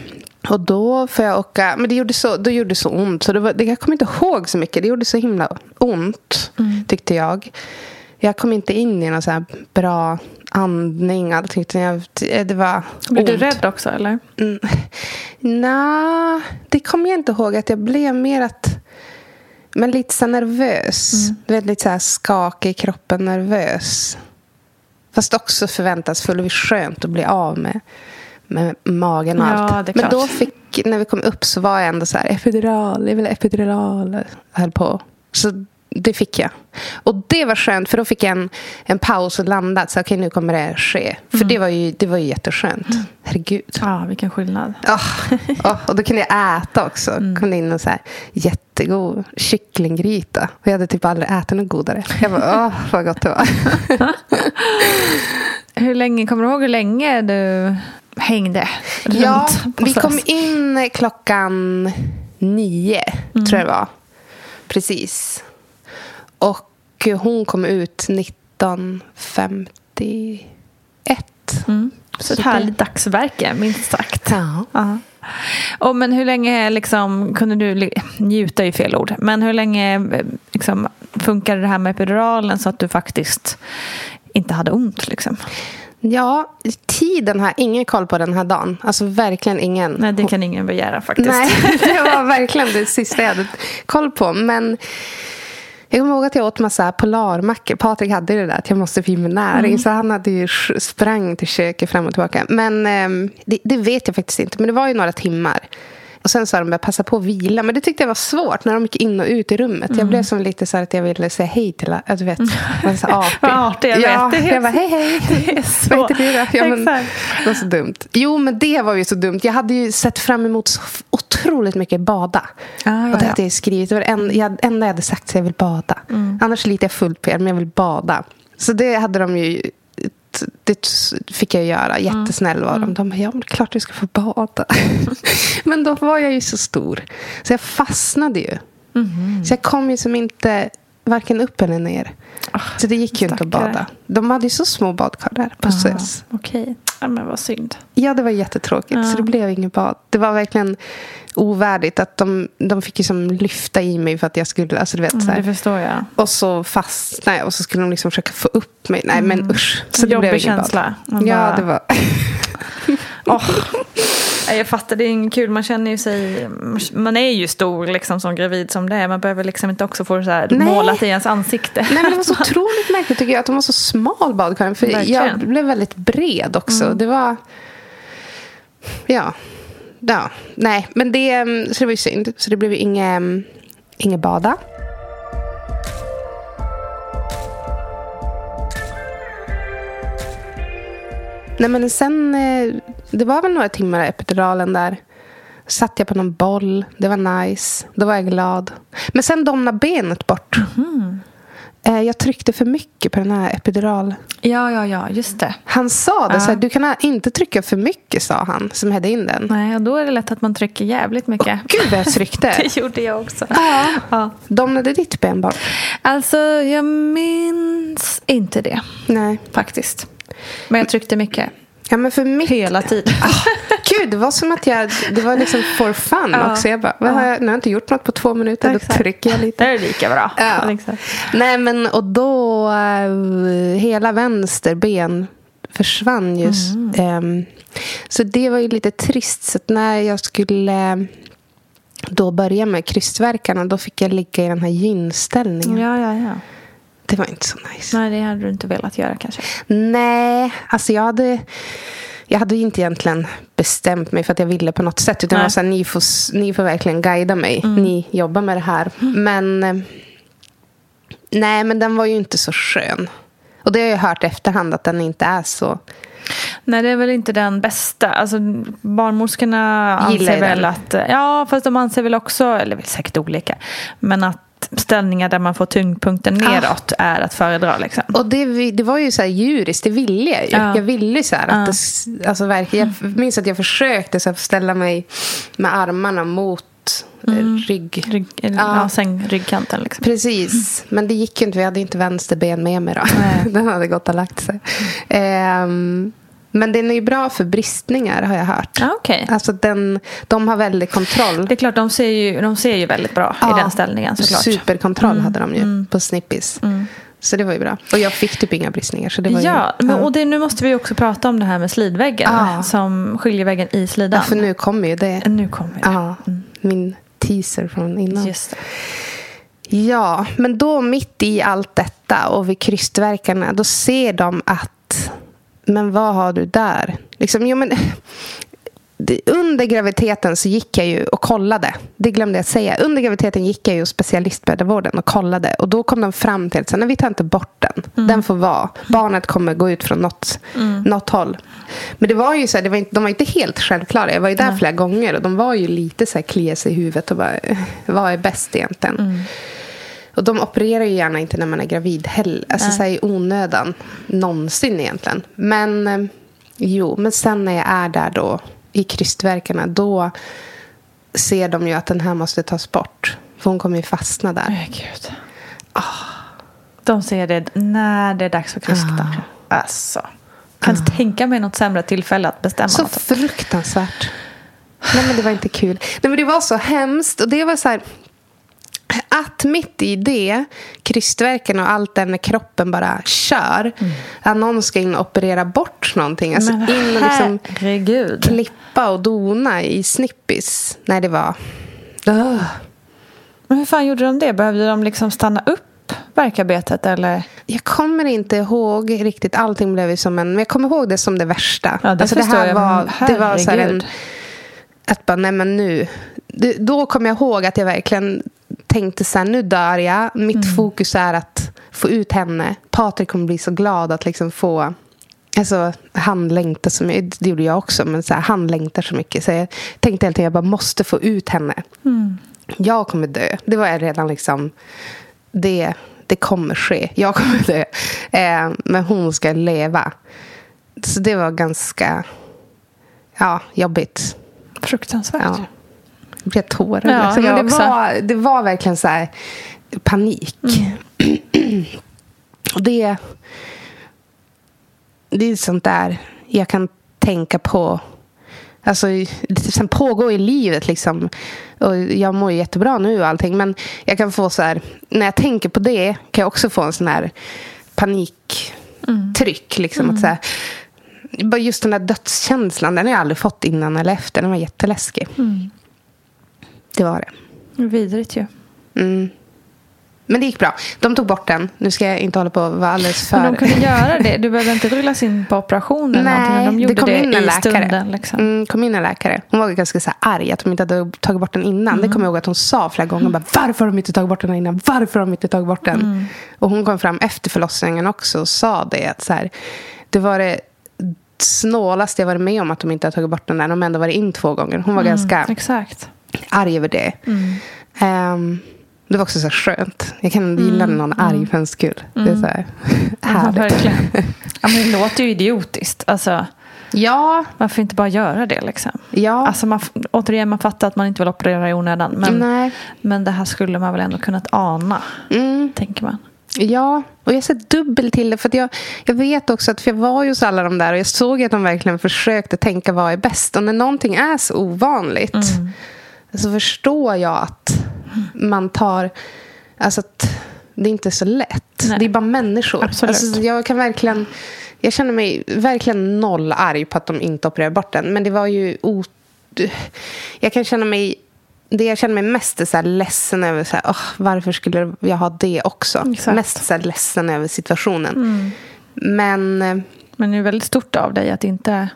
Och då får jag åka, men det gjorde så, då gjorde det så ont. Så det var, det, jag kommer inte ihåg så mycket. Det gjorde så himla ont, tyckte jag. Jag kom inte in i någon så här bra andning. Allt, utan jag, det var Blev du ont. rädd också eller? Mm. Nej, det kommer jag inte ihåg. Att jag blev mer att... Men lite så nervös. Du vet, lite så här skakig i kroppen, nervös. Fast också förväntansfull. Det var skönt att bli av med, med magen och Ja, allt. Men klart. då fick, när vi kom upp så var jag ändå så här, epidural, jag vill ha epidural. Jag höll på. Så det fick jag. Och det var skönt, för då fick jag en, en paus och landa. Så okej, nu kommer det ske. För Mm. det var ju, det var ju jätteskönt. Herregud. Ja, vilken skillnad. Oh, oh, och då kunde jag äta också. Mm. kom in en så här jättegod kycklinggryta. Och jag hade typ aldrig ätit något godare. Jag bara, åh, vad gott det var. Hur länge, kommer du ihåg hur länge du hängde runt ja, vi kom in klockan nio, Mm. tror jag det var. Precis. Och hon kom ut 1951. Mm. Så ett härligt dagsverke, minst sagt. Ja. Ja. Och men hur länge liksom, kunde du njuta i fel ord, men hur länge liksom, funkade det här med epiduralen så att du faktiskt inte hade ont? Liksom? Ja, tiden har ingen koll på den här dagen. Alltså verkligen ingen. Nej, det kan ingen begära faktiskt. Nej, det var verkligen det sista jag hade koll på. Men jag kommer ihåg att jag åt massa polarmackor. Patrik hade det där att jag måste få i mig näring. Mm. Så han hade ju sprang till köket fram och tillbaka. Men ehm, det, det vet jag faktiskt inte. Men det var ju några timmar. Och sen sa de att passa på att vila. Men det tyckte jag var svårt när de gick in och ut i rummet. Mm. Jag blev som lite så här att jag ville säga hej till alla. Du vet, jag var så artig. Vad artig, jag ja, vet. Jag bara hej hej. Det är så. Vad heter du då? Ja, men, det var så dumt. Jo, men det var ju så dumt. Jag hade ju sett fram emot så otroligt mycket bada. Ah, och det hade jag skrivit. Det var enda jag, enda jag hade sagt så jag vill bada. Mm. Annars litar jag fullt på er, men jag vill bada. Så det hade de ju... Det fick jag göra. Mm. Jättesnäll var de. De bara, ja men det är klart du ska få bada. men då var jag ju så stor. Så jag fastnade ju. Mhm. Så jag kom ju som inte varken upp eller ner. så det gick ju inte att stackare. bada. De hade ju så små badkar där på SÖS. Ah, Okej, ja, men vad synd. Ja, det var jättetråkigt. Ja. Så det blev ingen bad. Det var verkligen ovärdigt. att De, de fick ju som lyfta i mig för att jag skulle... Alltså, du vet, så Mm, det här. förstår jag. Och så fastnade jag och så skulle de liksom försöka få upp mig. Nej, men usch. Så det blev Jobbig ingen känsla. bad. Man Ja, bara- det var... Åh. Nej, Jag fattar, det är inget kul. Man känner ju sig... Man är ju stor liksom, som gravid som det är. Man behöver liksom inte också få så här Nej. målat i ens ansikte. Nej, men det var så otroligt märkligt tycker jag att de var så smal badkaren. För Verkligen. jag blev väldigt bred också. Det var... Ja. Ja. Nej, men det... mm, Så det var ju synd. Så det blev ju inget, inget bada. Nej, men sen, eh, det var väl några timmar i epiduralen där. Satt jag på någon boll. Det var nice. Då var jag glad. Men sen domnade benet bort. Eh, Jag tryckte för mycket på den här epidural. Ja, ja, ja, just det. Han sa det. Ja. Så här, du kan inte trycka för mycket, sa han som hade in den. Nej, och då är det lätt att man trycker jävligt mycket. Gud vad jag tryckte. Det gjorde jag också. Ja. Ja. Domnade ditt ben bort? Alltså, jag minns inte det Nej. faktiskt. Men jag tryckte mycket. Ja, men för mitt... Hela tiden. Gud, det var som att jag... Det var liksom for fun Ja. också. Jag bara, vad har jag, nu har jag inte gjort något på två minuter. Då Exakt. trycker jag lite. Det är lika bra. Ja. Liksom. Nej, men och då... eh, hela vänster ben försvann just. Mm. Ehm, så det var ju lite trist. Så när jag skulle eh, då börja med krystvärkarna då fick jag ligga i den här gynställningen. Ja, ja, ja. Det var inte så nice. Nej, det hade du inte velat göra kanske. Nej, alltså jag hade... Jag hade inte egentligen bestämt mig för att jag ville på något sätt. Utan Nej. jag var så här, ni, får, ni får verkligen guida mig. Ni jobbar med det här. Men... eh, Nej, men den var ju inte så skön. Och det har jag hört i efterhand att den inte är så. Nej, det är väl inte den bästa. Alltså, barnmorskorna Gillar anser väl den. att... Ja, fast de anser väl också, eller säkert olika, men att ställningar där man får tyngdpunkten neråt är att föredra. Liksom. Och det, det var ju så här djuriskt, det ville jag ju. Ja. Jag ville så här att det, alltså verkligen, Jag minns att jag försökte så här, ställa mig med armarna mot mm. rygg. Rygg, eller, Ja. ja. säng, ryggkanten. Liksom. Precis, men det gick ju inte. Vi hade inte vänster ben med mig då. Den hade gått och lagt sig. Ehm, men den är ju bra för bristningar har jag hört. Ja, okej. Alltså den, de har väldigt kontroll. Det är klart, de ser ju, de ser ju väldigt bra i Ja, den ställningen såklart. Superkontroll hade de ju på Snippis. Så det var ju bra. Och jag fick typ inga bristningar. Så det var Ja, ju, men, och det, nu måste vi också prata om det här med slidväggen. Ja. Som skiljeväggen i ja, slidan. för nu kommer ju det. Nu kommer det. Ja, min teaser från innan. Just det. Ja, men då mitt i allt detta och vid krystverkarna då ser de att men vad har du där? Liksom, jo, men, under graviditeten så gick jag ju och kollade. Det glömde jag säga. Under graviditeten gick jag ju specialistmödravården och kollade. Och då kom de fram till att vi tar inte bort den. Den får vara. Barnet kommer gå ut från något, något håll. Men det var ju så här, det var inte, de var inte helt självklara. Jag var ju där flera gånger och de var ju lite så här klia sig i huvudet och bara, "Eh, vad är bäst egentligen? Och de opererar ju gärna inte när man är gravid heller. Alltså så här i onödan. Någonsin egentligen. Men eh, jo, men sen när jag är där då i krystverkarna då ser de ju att den här måste tas bort. För hon kommer ju fastna där. Nej, gud. Ah. De ser det när det är dags för krystvärk. Alltså. Kan inte tänka mig något sämre tillfälle att bestämma Så något. fruktansvärt. Nej, men det var inte kul. Nej, men det var så hemskt. Och det var så här... Att mitt i det, krystverken och allt där när kroppen bara kör, att någon ska in och operera bort någonting. Alltså Men in och liksom herregud. klippa och dona i snippis. Nej, det var... Ugh. Men hur fan gjorde de det? Behövde de liksom stanna upp verkarbetet eller? Jag kommer inte ihåg riktigt. Allting blev ju som en... Men jag kommer ihåg det som det värsta. Ja, det förstår här jag, var, men det var så här en, herregud. att bara, nej men nu. Det, då kommer jag ihåg att jag verkligen tänkte så här, nu dör jag. Mitt Mm. fokus är att få ut henne. Patrik kommer bli så glad att liksom få... Alltså, han längtar så mycket. Det gjorde jag också. Men så här, han längtar så mycket. Så jag tänkte tiden, jag bara måste få ut henne. Mm. Jag kommer dö. Det var jag redan liksom... Det, det kommer ske. Jag kommer dö. Eh, men hon ska leva. Så det var ganska ja, jobbigt. Fruktansvärt. Ja. Jag blev tårögd. Ja, Men det, var, det var verkligen så här panik. Och det, det är sånt där jag kan tänka på. Alltså, sen pågår i livet liksom. Och jag mår ju jättebra nu och allting. Men jag kan få så här. När jag tänker på det kan jag också få en sån här paniktryck. Liksom, att så här, bara just den där dödskänslan. Den har jag aldrig fått innan eller efter. Den var jätteläskig. Det var det. Vidrigt ju. Mm. Men det gick bra. De tog bort den. Nu ska jag inte hålla på och vara alldeles för... Men de kunde göra det. Du behövde inte rullas in på operation eller någonting. Nej, De gjorde det kom in i läkare. stunden. Liksom. Mm, kom in en läkare. Hon var ganska så här arg att de inte hade tagit bort den innan. Mm. Det kommer jag ihåg att hon sa flera gånger. Bara, Varför har de inte tagit bort den innan? Varför har de inte tagit bort den? Mm. Och hon kom fram efter förlossningen också och sa det. Att så här, det var det snålaste jag varit med om att de inte har tagit bort den där. De har ändå varit in två gånger. Hon var Mm, ganska Exakt. Arg över det. Mm. Ehm, det var också så skönt. Jag kan gilla när någon är arg för en skull. Det är så här Ja, härligt. verkligen. Ja, men det låter ju idiotiskt. Alltså, Ja, varför inte bara göra det liksom? ja. Alltså man, återigen, man fattar att man inte vill operera i onödan. Men, Nej. men det här skulle man väl ändå kunnat ana, Mm. tänker man. Ja, och jag ser dubbel till det. För jag, jag vet också att för jag var ju hos alla de där och jag såg att de verkligen försökte tänka vad är bäst. Och när någonting är så ovanligt Mm. Så förstår jag att man tar... Alltså att det är inte så lätt. Nej. Det är bara människor. Absolut. Alltså jag kan verkligen... Jag känner mig verkligen noll arg på att de inte opererar bort den. Men det var ju... O, jag kan känna mig... Det jag känner mig mest är så här ledsen över så här, "Åh, varför skulle jag ha det också. Exakt. Mm. Mest så här ledsen över situationen. Men eh, Men det är väldigt stort av dig att inte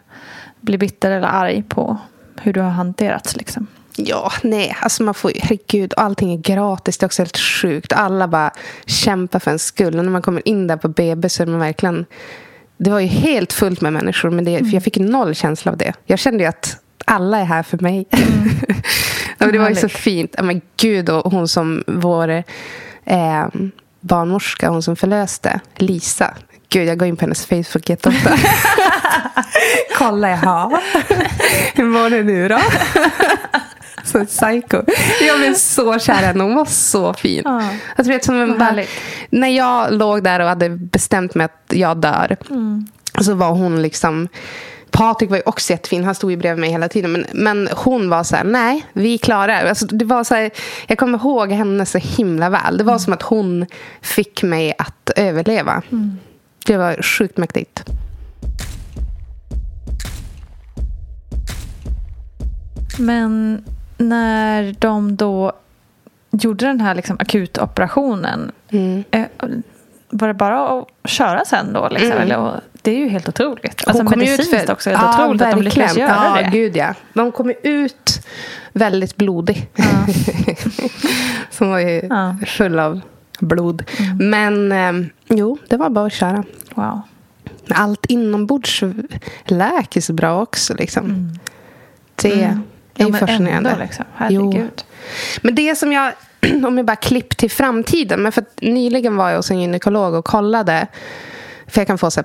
bli bitter eller arg på hur du har hanterats. Liksom. Ja, nej. Alltså man får herregud, allting är gratis. Det är också helt sjukt. Alla bara kämpar för en skull. Och när man kommer in där på BB så är man verkligen... Det var ju helt fullt med människor. Men det, för jag fick noll känsla av det. Jag kände ju att alla är här för mig. ja, men det var ju så fint. Men gud, och hon som vår eh, barnmorska, hon som förlöste, Lisa. Gud, jag går in på hennes Facebook jätteofta. Kolla, jaha. Hur mår du nu då? Så psycho. Jag blev så kär i henne. Hon var så fin. Ja. Jag tror som en bara, när jag låg där och hade bestämt mig att jag dör. Så var hon liksom... Patrik var ju också jättefin. Han stod ju bredvid mig hela tiden. Men, men hon var så här, nej, vi klarar alltså, det. Var så här, jag kommer ihåg henne så himla väl. Det var som att hon fick mig att överleva. Det var sjukt mäktigt. Men när de då gjorde den här liksom akutoperationen. Mm. eh, Var det bara att köra sen då? Liksom? Mm. Eller, det är ju helt otroligt. Alltså Hon kom ju medicinskt också helt ja, otroligt att de verkligen. göra ja, det. Gud, ja. Men hon kom ut väldigt blodig. Som var ju Ja. full av blod. Men eh, jo, det var bara att köra. Wow. Allt inombords läker så bra också. Liksom. Det är Mm. Ja, ju fascinerande. ändå, liksom. Herregud. Men det som jag, om jag bara klipp till framtiden. Men för att nyligen var jag hos en gynekolog och kollade. För jag kan få så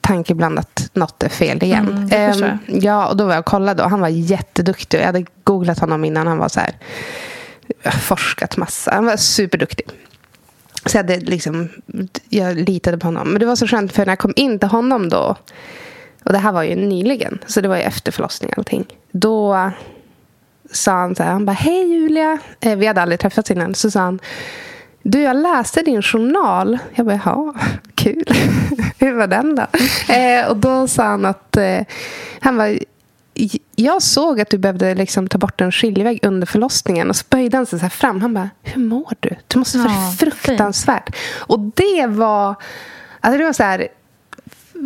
tanke ibland att något är fel igen. Mm, det Ehm, ja, och då var jag och kollade och han var jätteduktig. Jag hade googlat honom innan han var så här. Forskat massa. Han var superduktig. Så jag, hade liksom, jag litade på honom. Men det var så skönt för när jag kom in till honom då. Och det här var ju nyligen. Så det var ju efter förlossningen och allting. Då sa han så här. Han bara, hej Julia. Eh, vi hade aldrig träffats innan. Så sa han. Du, jag läste din journal. Jag bara, jaha, kul. Hur var den då? Eh, och då sa han att eh, han var jag såg att du behövde liksom ta bort en skiljevägg under förlossningen. Och så böjde han sig så här fram. Han bara, hur mår du? Du måste vara Ja, fruktansvärt. Och det var... Alltså det var så här...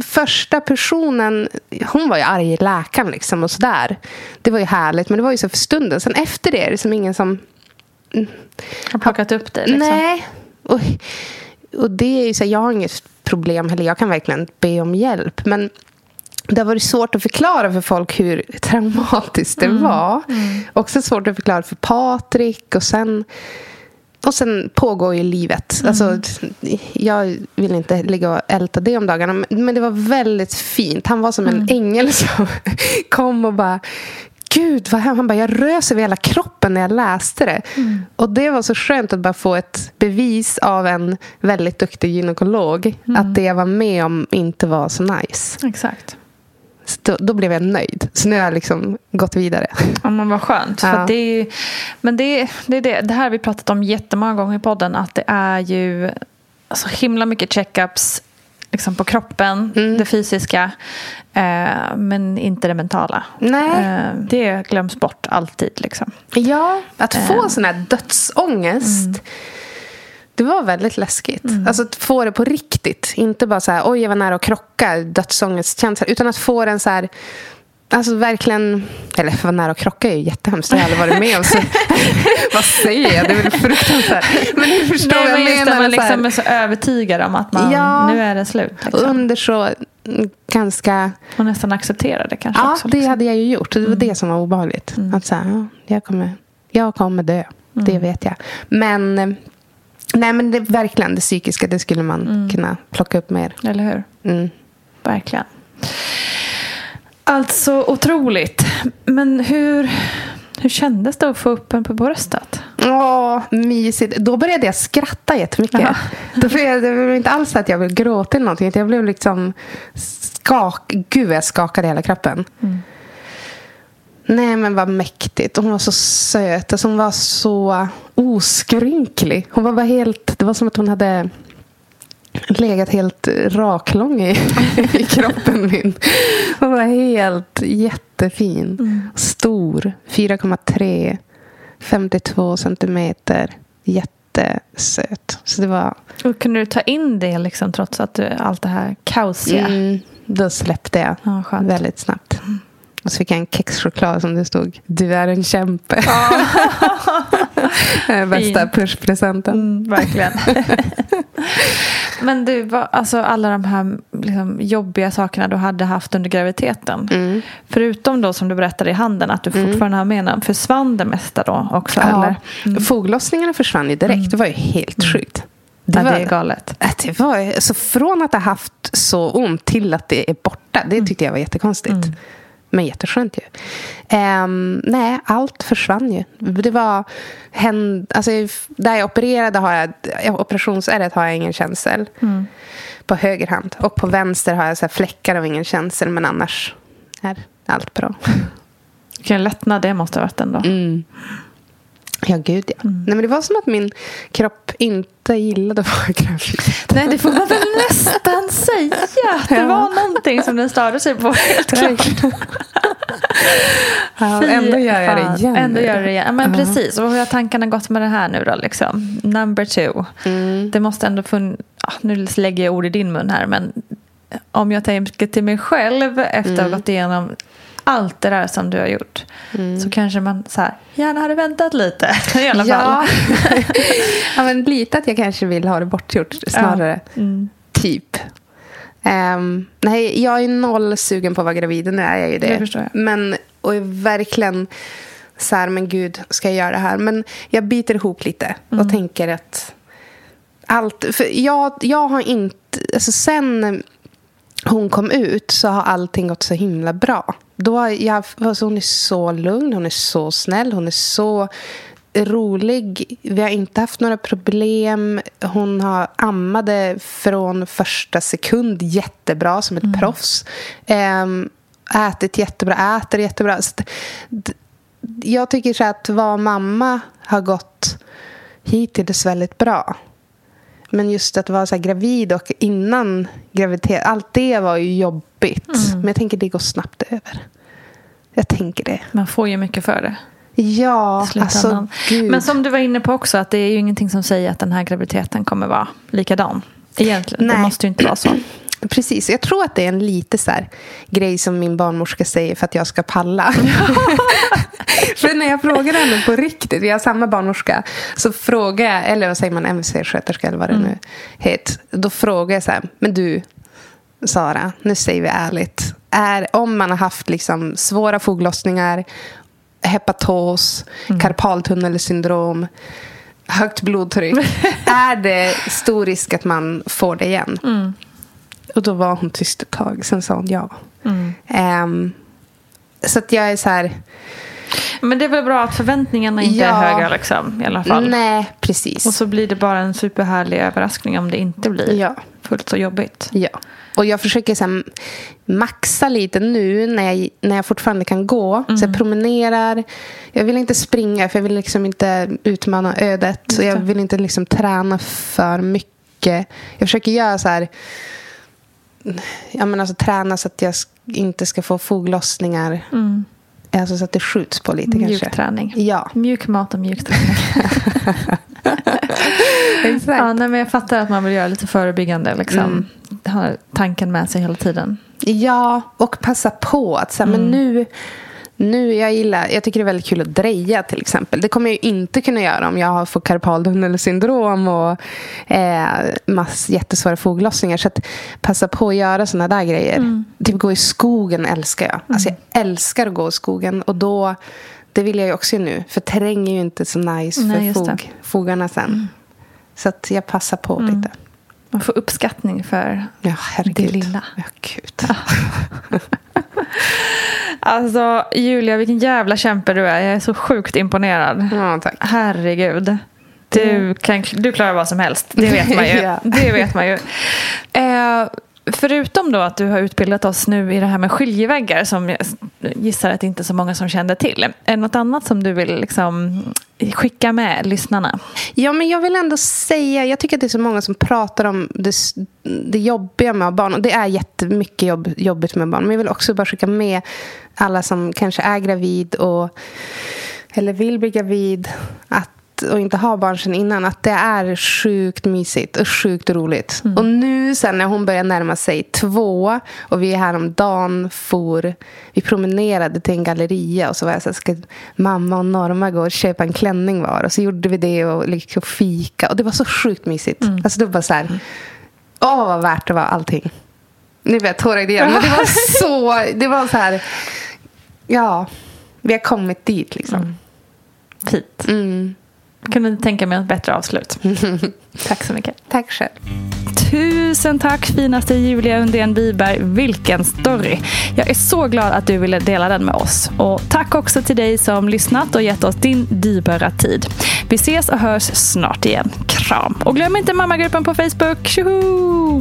Första personen, hon var ju arg i läkaren liksom och sådär. Det var ju härligt, men det var ju så för stunden. Sen efter det är det som ingen som Har plockat upp det liksom. Nej. Och, och det är ju så här, jag har inget problem heller. Jag kan verkligen be om hjälp. Men det har varit svårt att förklara för folk hur traumatiskt det var. Också svårt att förklara för Patrik. Och sen, och sen pågår ju livet. Alltså, jag vill inte ligga och älta det om dagarna. Men, det var väldigt fint. Han var som en ängel som kom och bara Gud, vad hem. Han bara, jag rös över hela kroppen när jag läste det. Och det var så skönt att bara få ett bevis av en väldigt duktig gynekolog. Att det jag var med om inte var så nice. Exakt. Då, då blev jag nöjd. Så nu har jag liksom gått vidare. Ja, men vad skönt. För Ja. att det, är men det, det är det. Det här har vi pratat om jättemånga gånger i podden. Att det är ju så himla mycket checkups liksom på kroppen, Mm. det fysiska. Eh, men inte det mentala. Nej. Eh, det glöms bort alltid. Liksom. Ja, att få Ehm. sån här dödsångest. Det var väldigt läskigt. Alltså att få det på riktigt. Inte bara så här, oj jag var nära att krocka, dödsångestkänsla. Utan att få den så här, alltså verkligen, eller vara nära att krocka är ju jättehemskt. Det har jag aldrig varit med om. Så, vad säger jag? Det är väl fruktansvärt. Men du förstår Nej, vad jag menar. man så här. liksom är så övertygad om att man, Ja. nu är det slut. Liksom. under så ganska... Och nästan acceptera det kanske Ja, också. det liksom. hade jag ju gjort. Det var det som var obehagligt. Att säga, ja, jag, kommer, jag kommer dö. Det vet jag. Men, nej, men det, verkligen det psykiska, det skulle man kunna plocka upp mer. Eller hur? Mm. Verkligen. Alltså otroligt. Men hur, hur kändes det att få upp en på bröstet? Åh, mysigt. Då började jag skratta jättemycket. Då blev jag, det var inte alls att jag ville gråta eller någonting. Jag blev liksom skak... Gud, jag skakade hela kroppen. Nej, men vad mäktigt. Hon var så söt. Alltså, hon var så oskrynklig. Hon var bara helt... Det var som att hon hade legat helt raklång i, i kroppen min. Hon var helt jättefin. Stor. 4,3. 52 centimeter. Jättesöt. Så det var... Och kunde du ta in det liksom, trots att du, allt det här kaosiga? Mm, då släppte jag Ja, väldigt snabbt. Och så fick jag en kexchoklad som det stod Du är en kämpe. Eh, Bästa pushpresenten. Mm, verkligen. Men du, alltså alla de här liksom, jobbiga sakerna du hade haft under graviditeten. Mm. Förutom då som du berättade i handen att du fortfarande har med den. Försvann det mesta då också? Eller? Ja. Foglossningarna försvann ju direkt. Det var ju helt sjukt. Det, var, ja, det är galet. Det var, alltså från att ha haft så ont till att det är borta. Det tyckte jag var jättekonstigt. Men jätteskönt ju. Ehm, nej, allt försvann ju. Det var... Händ, alltså, där jag opererade har jag... Operationsärret har jag ingen känsel. På höger hand. Och på vänster har jag så fläckar av ingen känsel. Men annars är allt bra. Vilken lättnad det måste ha varit ändå. Mm. Ja, gud ja. Nej, men det var som att min kropp inte gillade att vara gravid. Nej, det får man väl nästan säga. Det Ja. var någonting som den störde sig på. Helt klart. Ja, ändå gör jag det igen. Ändå gör det igen. Ja, Men precis. Och hur har tankarna gått med det här nu då? Liksom? Number two. Mm. Det måste ändå funn... ja, Nu lägger jag ord i din mun här. Men om jag tänker till mig själv efter att ha Mm. gått igenom allt det där som du har gjort. Så kanske man så här, gärna hade väntat lite i alla fall. Ja. ja, men lite att jag kanske vill ha det bortgjort snarare. Mm. Typ. Ehm, nej, jag är noll sugen på att vara gravid. Nu är jag ju det. Det jag. Men, och verkligen så här, men gud, ska jag göra det här? Men jag biter ihop lite Mm. och tänker att allt... För jag, jag har inte... Alltså sen hon kom ut så har allting gått så himla bra. Då jag, alltså hon är så lugn, hon är så snäll, hon är så rolig. Vi har inte haft några problem. Hon har ammade från första sekund jättebra som ett proffs. Ehm, ätit jättebra, äter jättebra. Så att d- jag tycker så att vara mamma har gått hittills väldigt bra. Men just att vara så gravid och innan graviditet, allt det var ju jobbigt. Men jag tänker det går snabbt över. Jag tänker det. Man får ju mycket för det. Ja, alltså gud. Men som du var inne på också, att det är ju ingenting som säger att den här graviditeten kommer vara likadan. Egentligen, det Nej. måste ju inte vara så. Precis, jag tror att det är en lite så här grej som min barnmorska säger för att jag ska palla. för när jag frågar henne på riktigt, vi har samma barnmorska, så frågar jag, eller vad säger man, MC-sköterska eller vad det nu heter. Då frågar jag så här, men du Sara, nu säger vi ärligt. Är, om man har haft liksom svåra foglossningar, hepatos, karpaltunnelsyndrom, högt blodtryck. är det stor risk att man får det igen? Och då var hon tyst ett tag. Sen sa hon ja. Ehm, så att jag är så här... Men det är väl bra att förväntningarna inte Ja. är höga liksom, i alla fall. Nej, precis. Och så blir det bara en superhärlig överraskning om det inte blir Ja. fullt så jobbigt. Ja. Och jag försöker så här, maxa lite nu när jag, när jag fortfarande kan gå. Så jag promenerar. Jag vill inte springa för jag vill liksom inte utmana ödet. Och jag vill inte liksom träna för mycket. Jag försöker göra så här... Jag menar alltså, träna så att jag inte ska få foglossningar. Alltså så att det skjuts på lite Mjuk kanske. träning. Ja, Mjuk mat och mjuk träning. exakt. ja, nej, men jag fattar att man vill göra lite förebyggande. Liksom. Ha tanken med sig hela tiden. Ja, och passa på att så här, men nu, nu, jag gillar, jag tycker det är väldigt kul att dreja till exempel. Det kommer jag ju inte kunna göra om jag får karpaltunnelsyndrom och eh, mass jättesvåra foglossningar. Så att passa på att göra såna där grejer. Mm. Typ gå i skogen älskar jag. Alltså jag älskar att gå i skogen. Och då, det vill jag också nu. För terräng är ju inte så nice Nej, för fog, fogarna sen. Mm. Så att jag passar på mm. lite. Man får uppskattning för ja, det lilla. Ja, gud. alltså, Julia, vilken jävla kämpe du är. Jag är så sjukt imponerad. Ja, tack. Herregud. Du, kan, du klarar vad som helst. Det vet man ju. ja. Det vet man ju. Eh, Förutom då att du har utbildat oss nu i det här med skiljeväggar som jag gissar att det inte är så många som kände till. Är det något annat som du vill liksom skicka med lyssnarna? Ja, men jag vill ändå säga, jag tycker att det är så många som pratar om det, det jobbiga med att ha barn. Och det är jättemycket jobb, jobbigt med barn. Men jag vill också bara skicka med alla som kanske är gravid och eller vill bli gravid att och inte ha barn sedan innan att det är sjukt mysigt och sjukt roligt. Mm. Och nu sen när hon börjar närma sig två och vi är här om dagen for, vi promenerade till en galleria och så var jag så här, ska mamma och Norma gå och köpa en klänning var? Och så gjorde vi det och liksom fika och det var så sjukt mysigt. Mm. Alltså det var så här, åh vad värt det var allting. Nu blir jag tårögd igen men det var så, det var så här, ja, vi har kommit dit liksom. Mm. Fint. Mm kunde tänka mig ett bättre avslut. tack så mycket. Tack själv. Tusen tack finaste Julia Undén Wiberg. Vilken story. Jag är så glad att du ville dela den med oss. Och tack också till dig som lyssnat och gett oss din dyrbara tid. Vi ses och hörs snart igen. Kram. Och glöm inte mammagruppen på Facebook. Tjoho!